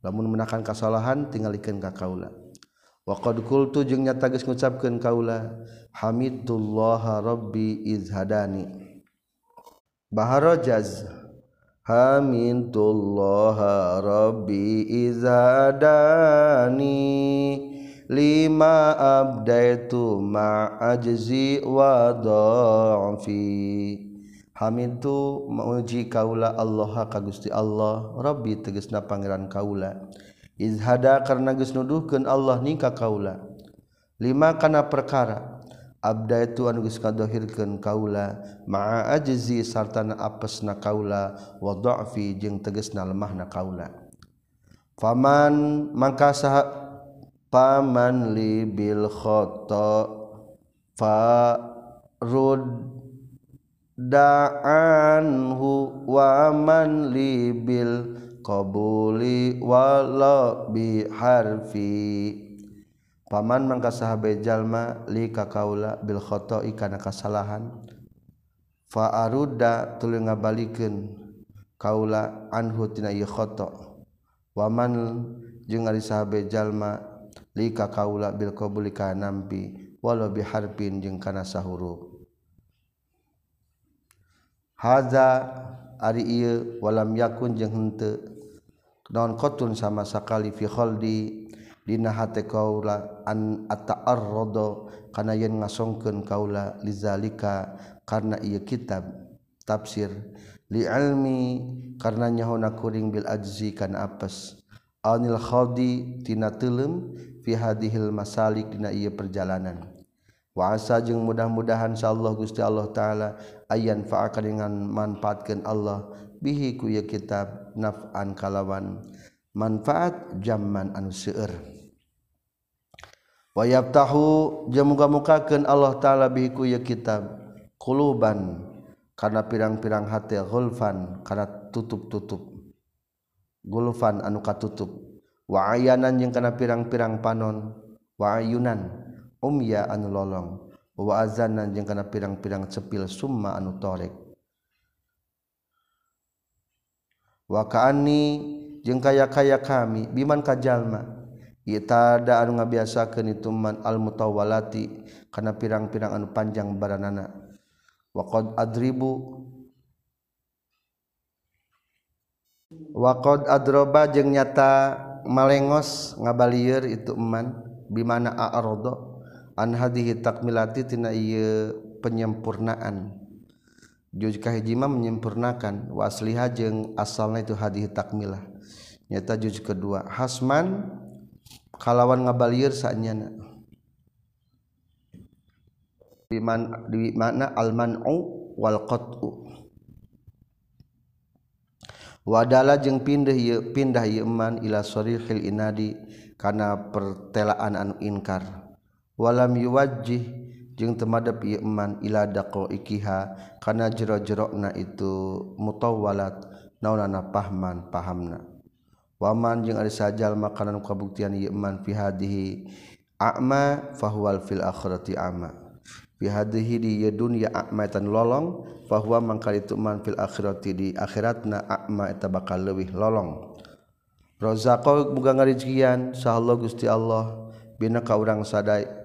lamun menakan kasalahan tinggal ikan ka kaula. Wa qad qultu jeung nyata geus ngucapkeun kaula hamidullah rabbi izhadani baharajaz hamidullah rabbi izhadani lima abdaitu ma'ajzi wa dha'fi Hamid tu mauji kaula Allah ka Gusti Allah. Rabbi tegasna pangeran kaula. Izhada karena geus nuduhkeun Allah nikah kaula. Lima kana perkara. Abda itu anu geus kadohirkeun kaula. Ma'a ajzi sartana apesna kaula. Wa dha'fi jeung tegasna lemahna kaula. Faman mangka saha paman li bil khata. Fa rud da'anhu waman libil qabuli wala biharfi paman mangka sahabe jalma li kakaula bil khata'i kana kasalahan. Fa arudda tuluy ngabalikeun kaula anhu tina ieu khata waman jeung ari sahabe jalma li kakaula bil qabuli kana nampi wala biharfin jeung kana sahuruf. haza ari ieu walam yakun jeung henteu. Naon qatun sama sakali fi khaldi dina hate kaula an ata'arrada kana yen ngasongkeun kaula lizalika karena ieu kitab tafsir. Li almi karena nyahona kuring bil ajzi kana apes. Anil khadi tina teuleum fi hadhil masalik dina ieu perjalanan. Wa jeung mudah-mudahan Insyaallah Gusti Allah ta'ala ayan faaka dengan manfaatkeun Allah. Bihi ku ya kitab naf'an kalawan. Manfaat zaman anu seueur. Wayab tahu jemuga-mukakan Allah ta'ala bihi ku ya kitab quluban. Karena pirang-pirang hati gulfan karena tutup-tutup. Gulfan anu katutup. Wa ayanan jeung kana pirang-pirang panon. Wa ayunan. umya anu lolong. Wa azanan jeung kana pirang-pirang cepil summa anu torek. Wa kaani jeung kaya-kaya kami biman kajalma itada anu ngabiasakeun itu man al mutawalati kana pirang-pirang anu panjang baranana. Wa qad adribu wa qad adroba jeung nyata malengos ngabalieur itu eman bimana a'rada an hadhihi takmilati tina ieu penyempurnaan. Juz kahiji mah menyempurnakan. Wa asliha jeung asalna itu hadhihi takmilah. Nyata juz kedua. Hasman kalawan ngabalieur saenyana. Di mana di mana al man'u wal qat'u. Wadala jeung pindah ieu pindah ieu man ila sarihil inadi kana pertelaan anu inkar walam yuwajjih jeung temadep ieu iman ila daqaiqiha kana jero-jerona itu mutawwalat naonana pahman pahamna. Waman jeung ari sajal makanan kabuktian ieu iman fi hadihi a'ma fahuwal fil akhirati a'ma. Fi hadihi di dunya a'ma tan lolong fahuwa mangkal itu man fil akhirati di akhiratna a'ma eta bakal leuwih lolong. Razaqo muga ngarizkian sahallahu gusti Allah bina ka urang sadaya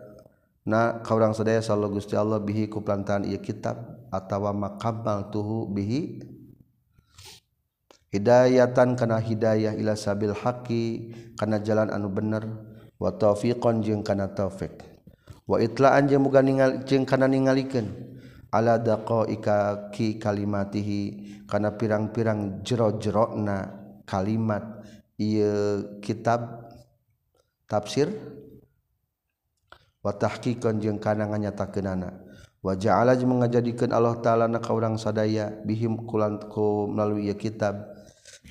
na kaurang sedaya sallallahu Gusti Allah bihi ku plantaran ieu kitab atawa makamal tuhu bihi hidayatan kana hidayah ila sabil haqi kana jalan anu bener wa taufiqon jeung kana taufik. Wa itlaan jeung muga ningali jeung kana ningalikeun ala daqaika ki kalimatihi kana pirang-pirang jero-jerona kalimat ieu kitab tafsir watahkikan jeung kana nganyatakeunana wajah Allah mengajadikan Allah ta'ala na kaurang sadaya bihim kulanku melalui kitab.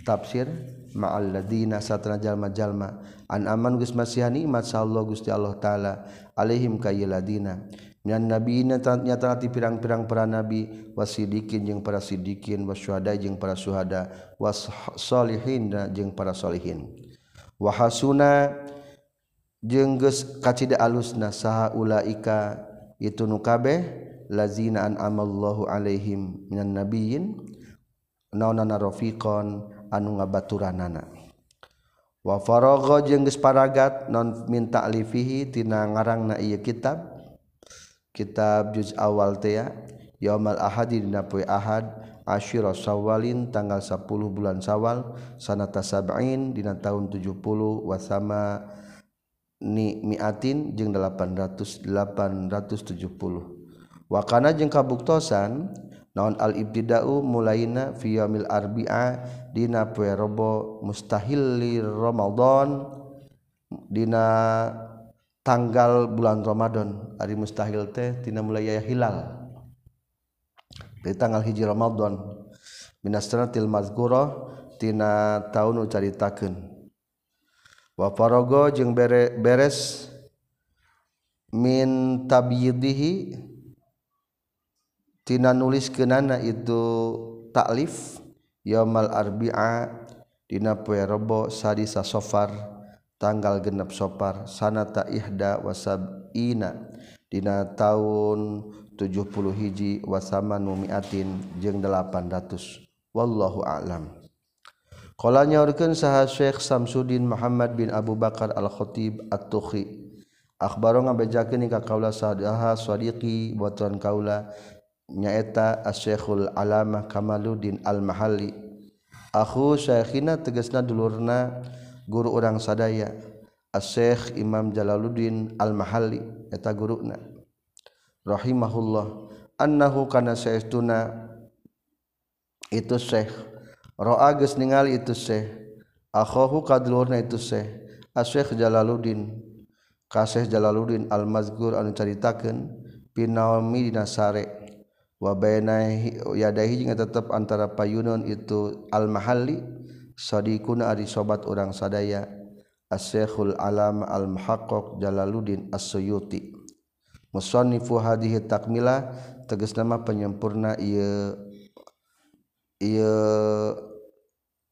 Tafsir ma'al ladina satana jalma jalma an aman gus masihan nikmat Allah gusti Allah ta'ala alaihim kayi ladina. Minan nabiina nyata hati pirang-pirang para nabi wasidikin jeung para sidikin wasyuhada jeung para syuhada was solihin jeung para solihin wahasuna jengges kacita alus nasaha ulaika itu nukabeh lazina an amallahu alaihim minan nabiyyin naonana rafiqon anu ngabaturanana. Wa faragha jeung geus paragat non min ta'lifihi tina ngarangna ieu kitab kitab juz awal teh ya yaumal ahad dina poe ahad asyira sawalin tanggal 10 bulan sawal sanata sab'in dina tahun 70 wasama ni miatin jeung 800 870 wakana jeung kabuktosan naon al ibtida'u mulaina fi yamil arbi'a dina poe robo mustahilli ramadan dina tanggal bulan Ramadan hari mustahil teh tina mulai hilal. Di tanggal hiji Ramadan. Minasanatil mazkurah tina tahun ucaritakeun wa wafarogo jeung bere, beres min tabyidihi tina nulis kenana itu taklif yaumal arbi'a dina poe rebo sadisa sofar tanggal genep sofar sanata ihda wasab'ina dina tahun 70 hiji wasamanu mi'atin jeung 800 wallahu a'lam. Kala nyaurkeun saha Syekh Samsudin Muhammad bin Abu Bakar Al-Khatib At-Tukhi. Akhbaro ngabejakeun ka kaula sadaha sadiqi buatan kaula nyaeta Asy-Syekhul Alamah Kamaluddin Al-Mahalli. Akhu syekhina tegasna dulurna guru urang sadaya. Asy-Syekh Imam Jalaluddin Al-Mahalli eta guruna. Rahimahullah annahu kana saestuna itu Syekh roa geus ningali itu Syekh. Akhahu kadulurna itu Syekh. Asyekh Jalaluddin. Kasih Jalaluddin al-mazkur anu caritakeun pinaomi dina sare. Wa baina yadahi jeung tetep antara payunon itu al-mahalli sadiquna ari sobat urang sadaya asyekhul alam al-muhaqqaq Jalaluddin as-Suyuti. Musannifu hadhihi takmila tegas nama penyempurna ieu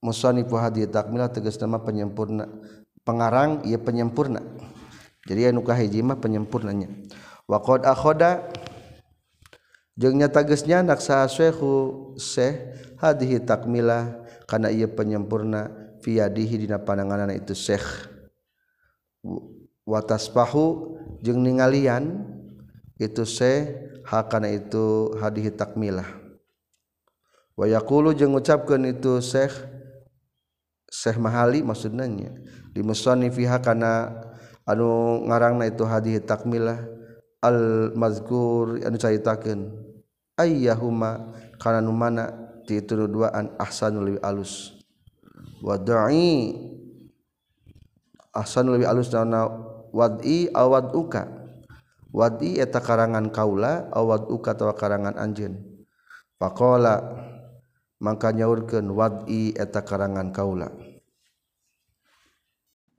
musonifu hadis takmilah tegas nama penyempurna pengarang ia penyempurna. Jadi anu kahiji mah penyempurnanya. Wa qad akhoda jeung nyata geusnya nak sahasehu syekh hadhihi takmilah kana ia penyempurna fi yadihi dina pananganana itu syekh. Wa tasbahu jeung ningalian itu syekh hakana itu hadhihi takmilah wayakulu jeung ngucapkeun itu Syekh Syekh Mahali maksudnya di musannifih kana anu ngarangna itu hadihi takmilah al mazkur anu caritakeun ayyahuma kana nu mana ti itu duaan ahsanul lebih alus. Wadai ahsan lebih alus dana wadi awad uka wadi eta karangan kaula awad uka tawa karangan anjeun? Faqala maka nyaurkeun wad'i eta karangan kaula.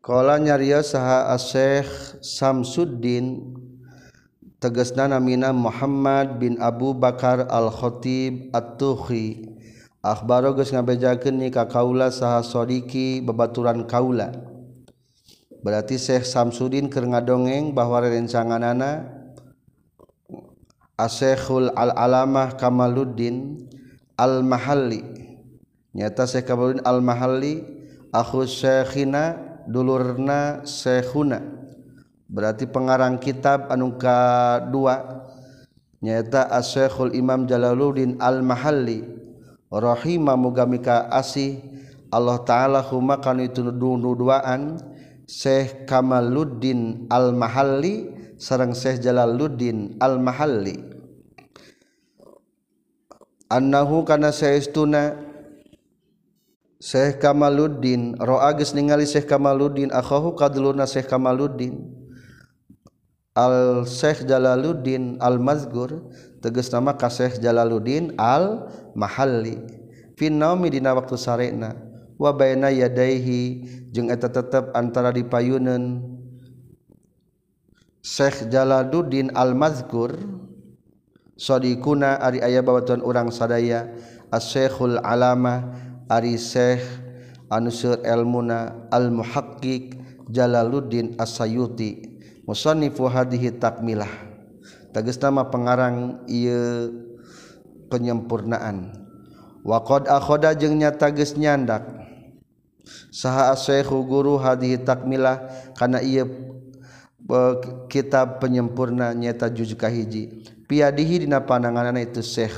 Kala nyarios saha asy-syekh Samsuddin tegasna namina Muhammad bin Abu Bakar Al-Khatib At-Tukhi. Akhbaro geus ngabejakeun ni ka kaula saha sodiki babaturan kaula. Berarti Syekh Samsudin keur ngadongeng bahwa rencanganana Asekhul Al-Alamah Kamaluddin al-mahalli. Nyata Syekh Kabaluddin al-mahalli akhu syekhina dulurna syekhuna. Berarti pengarang kitab anu kadua nyata as-syekhul imam Jalaluddin al-mahalli. Rahima muga mika asih. Allah taala huma kana itu duaan Syekh Kamaluddin al-mahalli sareng Syekh Jalaluddin al-mahalli. annahu kana saestuna Syekh Kamaluddin. Roa geus ningali Syekh Kamaluddin. Akhahu kadulurna Syekh Kamaluddin. Al Syekh Jalaluddin Al Mazgur tegas nama ka Syekh Jalaluddin Al Mahalli fi naumi dina waktu sarena wa baina yadaihi jeung eta tetep antara dipayuneun. Syekh Jalaluddin Al Mazgur sodikuna ari ayah babatuan urang sadaya asykhul alama ari syekh anusur elmuna al muhaqqiq Jalaluddin Asayuti musanifu hadhihi takmilah. Tegas nama pengarang ieu penyempurnaan. Waqad akhoda jeung nyata geus nyandak. Saha asyekhu guru hadhihi takmilah kana ieu kitab penyempurna nyata juzka hiji. Piadihi dina pandanganana itu Syekh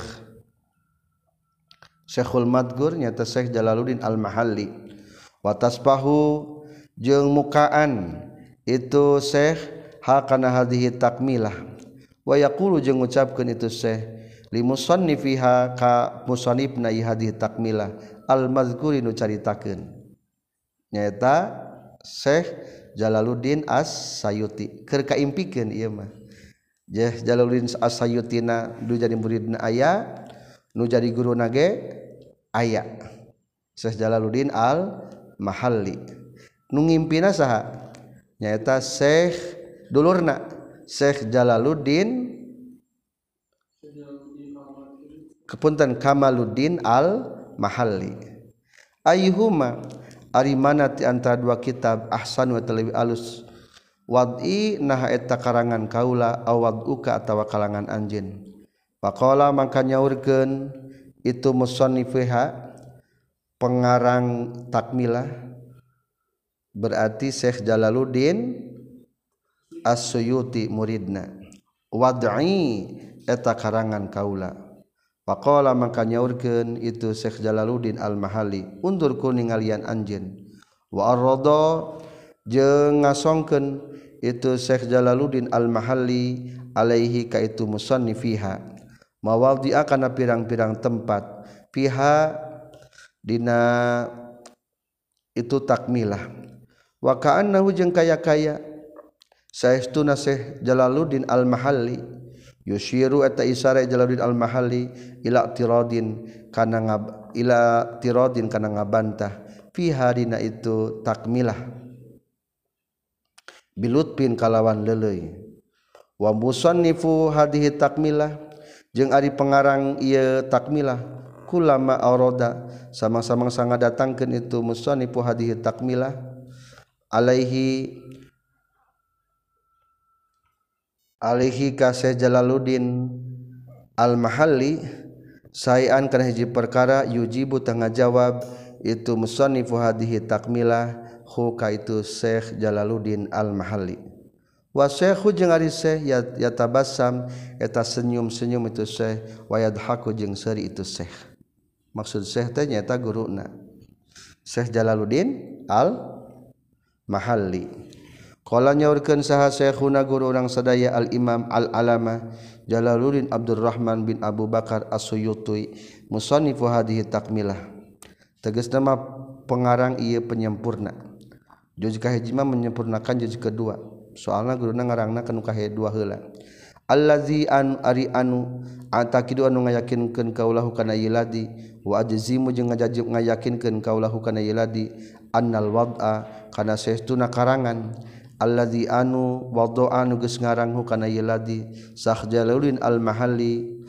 Syekhul Madgur nyata Syekh Jalaluddin Al-Mahalli. Wataspahu jeung mukaan itu Syekh hakana hadhihi takmilah. Wa yaqulu jeung ngucapkeun itu Syekh li musannifiha ka musannifna hadhihi takmilah. Al-mazkuri nu caritakeun. Nyaeta Syekh Jalaluddin as Sayuti keur kaimpikeun ieu mah. Jeh Jalaluddin as Sayutina nu jadi muridna aya nu jadi guruna ge aya. Syekh Jalaluddin al Mahalli nu ngimpina saha? Nyaeta Syekh dulurna. Syekh Jalaluddin kepunten Kamaluddin al Mahalli ayyuhuma ari mana ti antara dua kitab ahsan wa talawi alus? Wad'i nah eta karangan kaula awad uka atawa kalangan anjin faqala mangka nyaurkeun itu musannifiha pengarang takmilah berarti Syekh Jalaluddin As-Suyuti muridna. Wad'i eta karangan kaula. Pakola maka nyaurkeun itu Syekh Jalaluddin Al-Mahali undur ku ningalian anjeun. Wa arrodo jeung ngasongkeun itu Syekh Jalaluddin Al-Mahali alaihi ka itu musannifiha. Mawadhi akana pirang-pirang tempat fiha dina itu takmilah. Wa ka'annahu jeung kaya-kaya Saestuna Syekh Jalaluddin Al-Mahali yushiru eta isara Jalaluddin al-Mahalli ila tiradin kana ngab ila tiradin kana ngabantah. Fi hadina itu takmilah. Bilutpin kalawan leleui wa musannifu hadhihi takmilah. Jeung ari pengarang ieu takmilah. Kulama aroda sama-sama sangat datangkan itu musanifu hadhihi takmilah. Alaihi Alihi kaseh Jalaluddin Al-Mahalli sayan kana hiji perkara yujibu tengah jawab itu musannifu hadhihi takmilah hu kaitu Syekh Jalaluddin Al-Mahalli. Wa syekhu jeung ari syekh yatabassam eta senyum-senyum itu syekh wa yadhaku jeung seuri itu syekh. Maksud syekh teh nyaeta guruna. Syekh Jalaluddin Al-Mahalli. Nyaurkan sah Syekhuna guru orang sadaya al-imam al-alama Jalaluddin Abdurrahman bin Abu Bakar as-Suyuti musanifu hadhihi takmilah. Tegas nama pengarang ia penyempurna. Juz kahijima menyempurnakan juz kedua. Soalnya guru ngarangna kenuka dua hela Allahzi anu ari anu antakidu anu ngayakinkeun kaulahu kana yiladi wa ajzimu jeung ngajajib ngayakinkeun kaulahu kana yiladi annal wad'a kana saestuna karangan alladzi anu waddo'a anu geus ngaranghu kana ieu ladi Syekh Jalaluddin Al-Mahalli.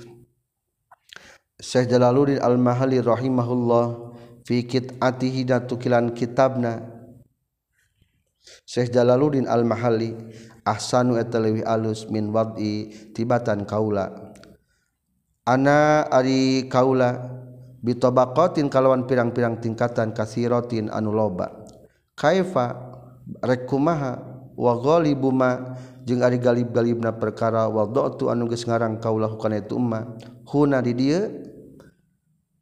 Syekh Jalaluddin Al-Mahalli rahimahullah fi kitatihi datukilan kitabna. Syekh Jalaluddin Al-Mahalli ahsanu eta leuwih alus min wad'i tibatan kaula. Ana ari kaula bitobaqatin kalawan pirang-pirang tingkatan kasirotin anu loba. Kaifa? Rekumaha wagolibuma jeung ari galib-galibna perkara wadatu anu geus ngarang kaulah kana itu umma. Huna di dieu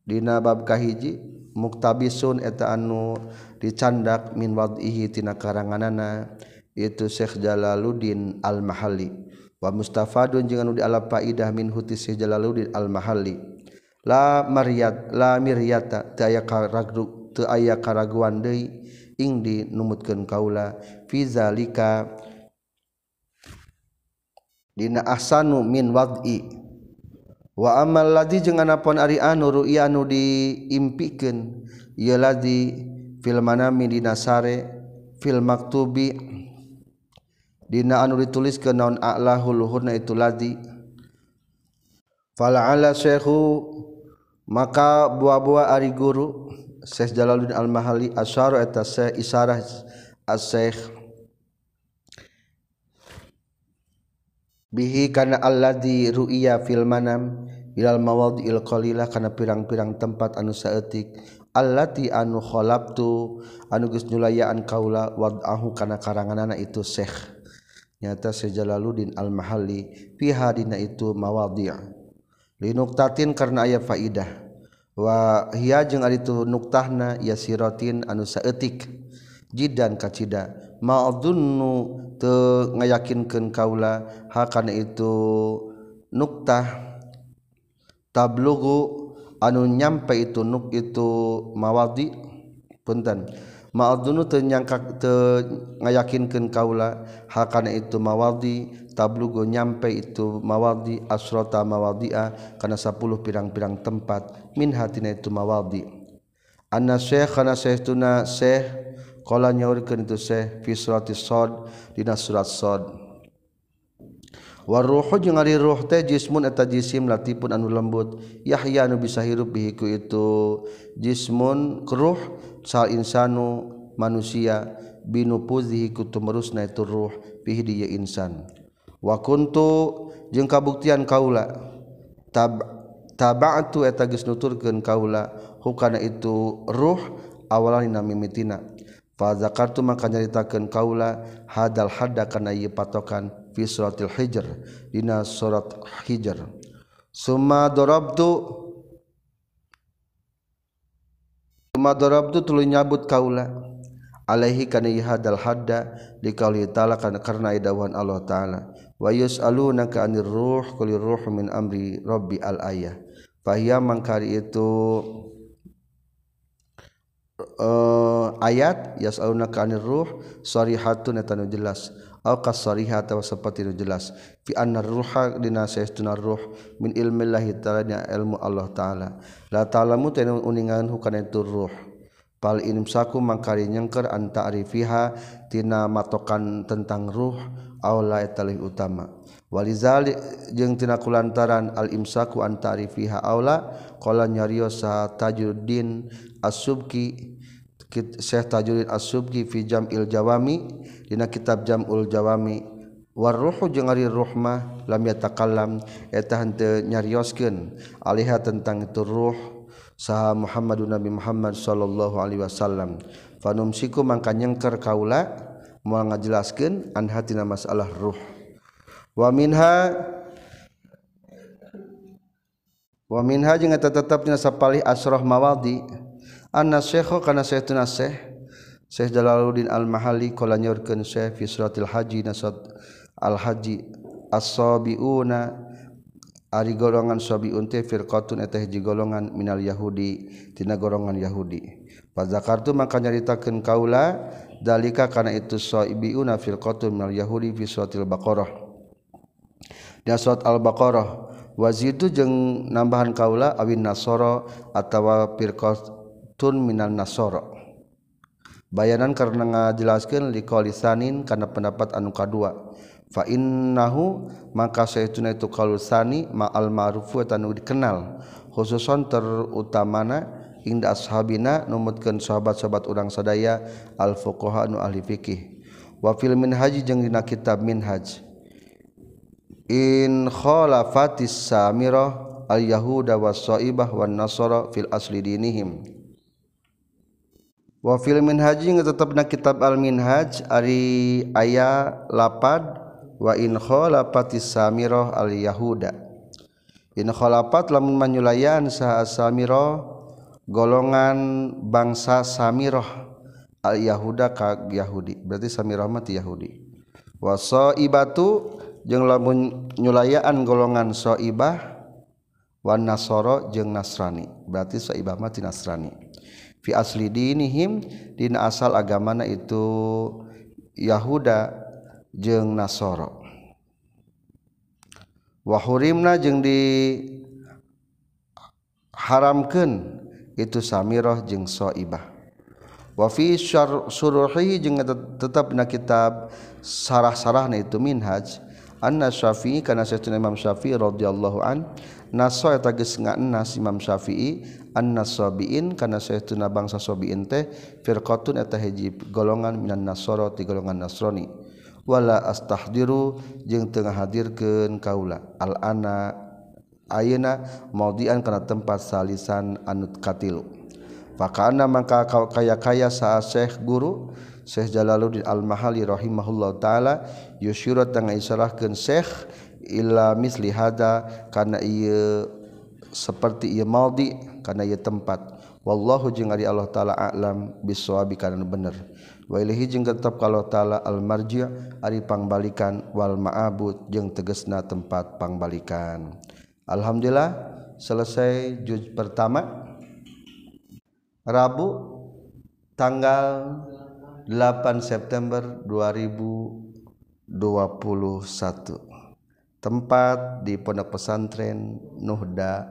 dina bab kahiji muktabisun eta anu dicandak min wad'ihi tina karanganana itu Syekh Jalaluddin Al-Mahalli. Wa mustafadun jeung anu dialap faidah min huti Syekh Jalaluddin Al-Mahalli. La mariyat la miryata teu aya karagu teu aya karaguan deui. ing dinumutkeun kaula fizalika dina ahsanu min wad'i. Wa amal ladzi jeung anapon ari anu ru'ya anu diimpikeun ieu ladzi fil manami dina sare fil maktubi. Dina anu ditulis ke naon a'lahu luhurna itu ladzi. Fala ala syekhu maka buah-buah ari guru Syekh Jalaluddin Al-Mahali asyara eta Syekh isarah as-Syekh. Bihi kana alladzi ru'iya fil manam ilal mawadhi'il qalilah kana pirang-pirang tempat anu saeutik. Allati anu khalaqtu anu geus nyulayaan kaula wad'ahu kana karanganana itu Syekh. Nyata Syekh Jalaluddin Al-Mahali fiha dina itu mawadhi' linuktatin karena aya faidah. wahia jeung ari itu nuktahna ya sirotin anu saeutik jidan kacida ma'dunnu teu ngayakinkeun kaula hakana itu nuktah. Tablugu anu nyampe itu nuk itu mawadi punten. Ma'dunnu te nyangka te ngayakinkeun kaula hakana itu mawadi. Tablugu nyampe itu mawadi asrota mawadi'a kana 10 pirang-pirang tempat. min hatina itu mawadhi anna syekh kana syekhuna syekh qala nyaurkeun itu syekh fi surati sad dina surat sad. War ruhu jeung ari ruh teh jismun eta jisim latifun anu lembut yahya anu bisa hirup bihi ku itu. Jismun ruh sal insanu manusia binupuzihi ku tumerusna itu ruh bihi dia insan. Wa kuntu jeung kabuktian kaula tab taba'tu eta geus nuturkeun kaula. Hukana itu ruh awalan dina mimitina. Fa zakartu maka nyaritakeun kaula hadal hadda kana ieu patokan fi suratil hijr dina surat hijr. Summa darabtu Madorabtu tulu nyabut kaula. Alaihi kana hadal hadda dikauli ta'ala karena idawan Allah ta'ala. Wa yus'alunaka anir ruh qul ruh min amri rabbi al ayah fahiya mangkari itu uh, ayat yas'alunaka anir ruh sarihatun eta jelas. Au kasariha atawa seperti nu jelas. Fi anna ruha dina saestuna ruh min ilmillahi ta'ala ilmu Allah ta'ala. La ta'lamu ta uningan hukana itu ruh. Pal inimsaku mangkari nyengker anta arifiha tina matokan tentang ruh aula etalih utama Walizal jengtina kulantaran al-imsaku antari fiha Aula,kola nyario sa tajuddin asubki Syekh Tajuddin As-Subki fi Jam'il Jawami dina kitab Jam'ul Jawami. War ruhu jeung ari ruhmah lam yatakallam eta henteu nyarioskeun alihah tentang itu ruh saha Muhammadun Nabi Muhammad sallallahu alaihi wasallam. Fanumsiku mangka nyengker kaula moal ngajelaskeun an hatina masalah ruh. wa minha wa minha jeung eta tetep dina sapalih asrah mawadi. Anna syekh kana syekhuna syekh Syekh Jalaluddin Al-Mahali qala nyorkeun Syekh fi suratil haji nasad al-haji as-sabiuna ari golongan sabiun teh firqatun eta hiji golongan minal yahudi tina golongan yahudi. Fazakartu maka nyaritakeun kaula dalika kana itu sabiuna firqatun minal yahudi fi suratil baqarah. di surat al-baqarah wazitu jeung nambahan kaula awin nasoro atawa firqatun minan nasoro. Bayanan karena ngajelaskeun liqalisanin kana pendapat anu kadua. Fa innahu maka saytuna itu qalusani ma'al ma'rufu tanu dikenal. Khususon terutamana inda ashabina numutkeun sahabat-sahabat urang sadaya al fuqaha nu ahli fikih wa fil minhaji jeung dina kitab minhaj. In khalafatis samirah al yahuda was saibah wan nasara fil asli dinihim. Wa fil minhaji tetepna kitab al minhaj ari aya lapad wa in khalafatis samirah al yahuda in khalafat lamun manyulayan sa samirah golongan bangsa Samiroh al-yahuda ka Yahudi. Berarti Samirah mati Yahudi. Waso ibatu jeung lamun nyulayaan golongan soibah wan nasoro jeung Nasrani. Berarti soibah mati Nasrani. Fi asli dinihim dina asal agamana itu Yahuda jeung Nasoro wahurimna jeung di haramkeun itu Samirah jeung Soibah. Wafi suruhi jeung tetap na kitab sarah-sarahna itu minhaj anna syafi'i kana sayyidina imam syafi'i radhiyallahu an. Naso eta geus ngaennas imam syafi'i. Anna sabiin kana sayyidina bangsa sabiin teh. Firqatun eta hiji golongan minan nasara ti golongan nasrani. Wala astahdiru jeung teu ngahadirkeun kaula. Al ana ayeuna maudian kana tempat salisan anut katilu. Fakana maka kaya kaya sa Syekh guru Syekh Jalaluddin Al-Mahali rahimahullah taala yusyurat tengah isarahkeun Syekh ila misli hada kana ieu seperti ieu maudi kana ieu tempat. Wallahu jeung Allah taala a'lam biswabi kana bener wa ilahi jeung tetep kalau taala al marji' ari pangbalikan wal ma'abud jeung tegesna tempat pangbalikan. Alhamdulillah selesai juz pertama Rabu tanggal 8 September 2021 tempat di Pondok Pesantren Nuhda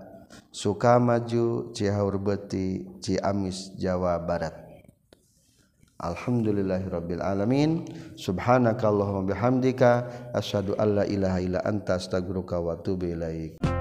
Sukamaju Cihaur Beti Ciamis Jawa Barat. Alhamdulillahirabbil alamin. Subhanakallahumma bihamdika asyhadu alla ilaha illa anta astaghfiruka wa atubu ilaika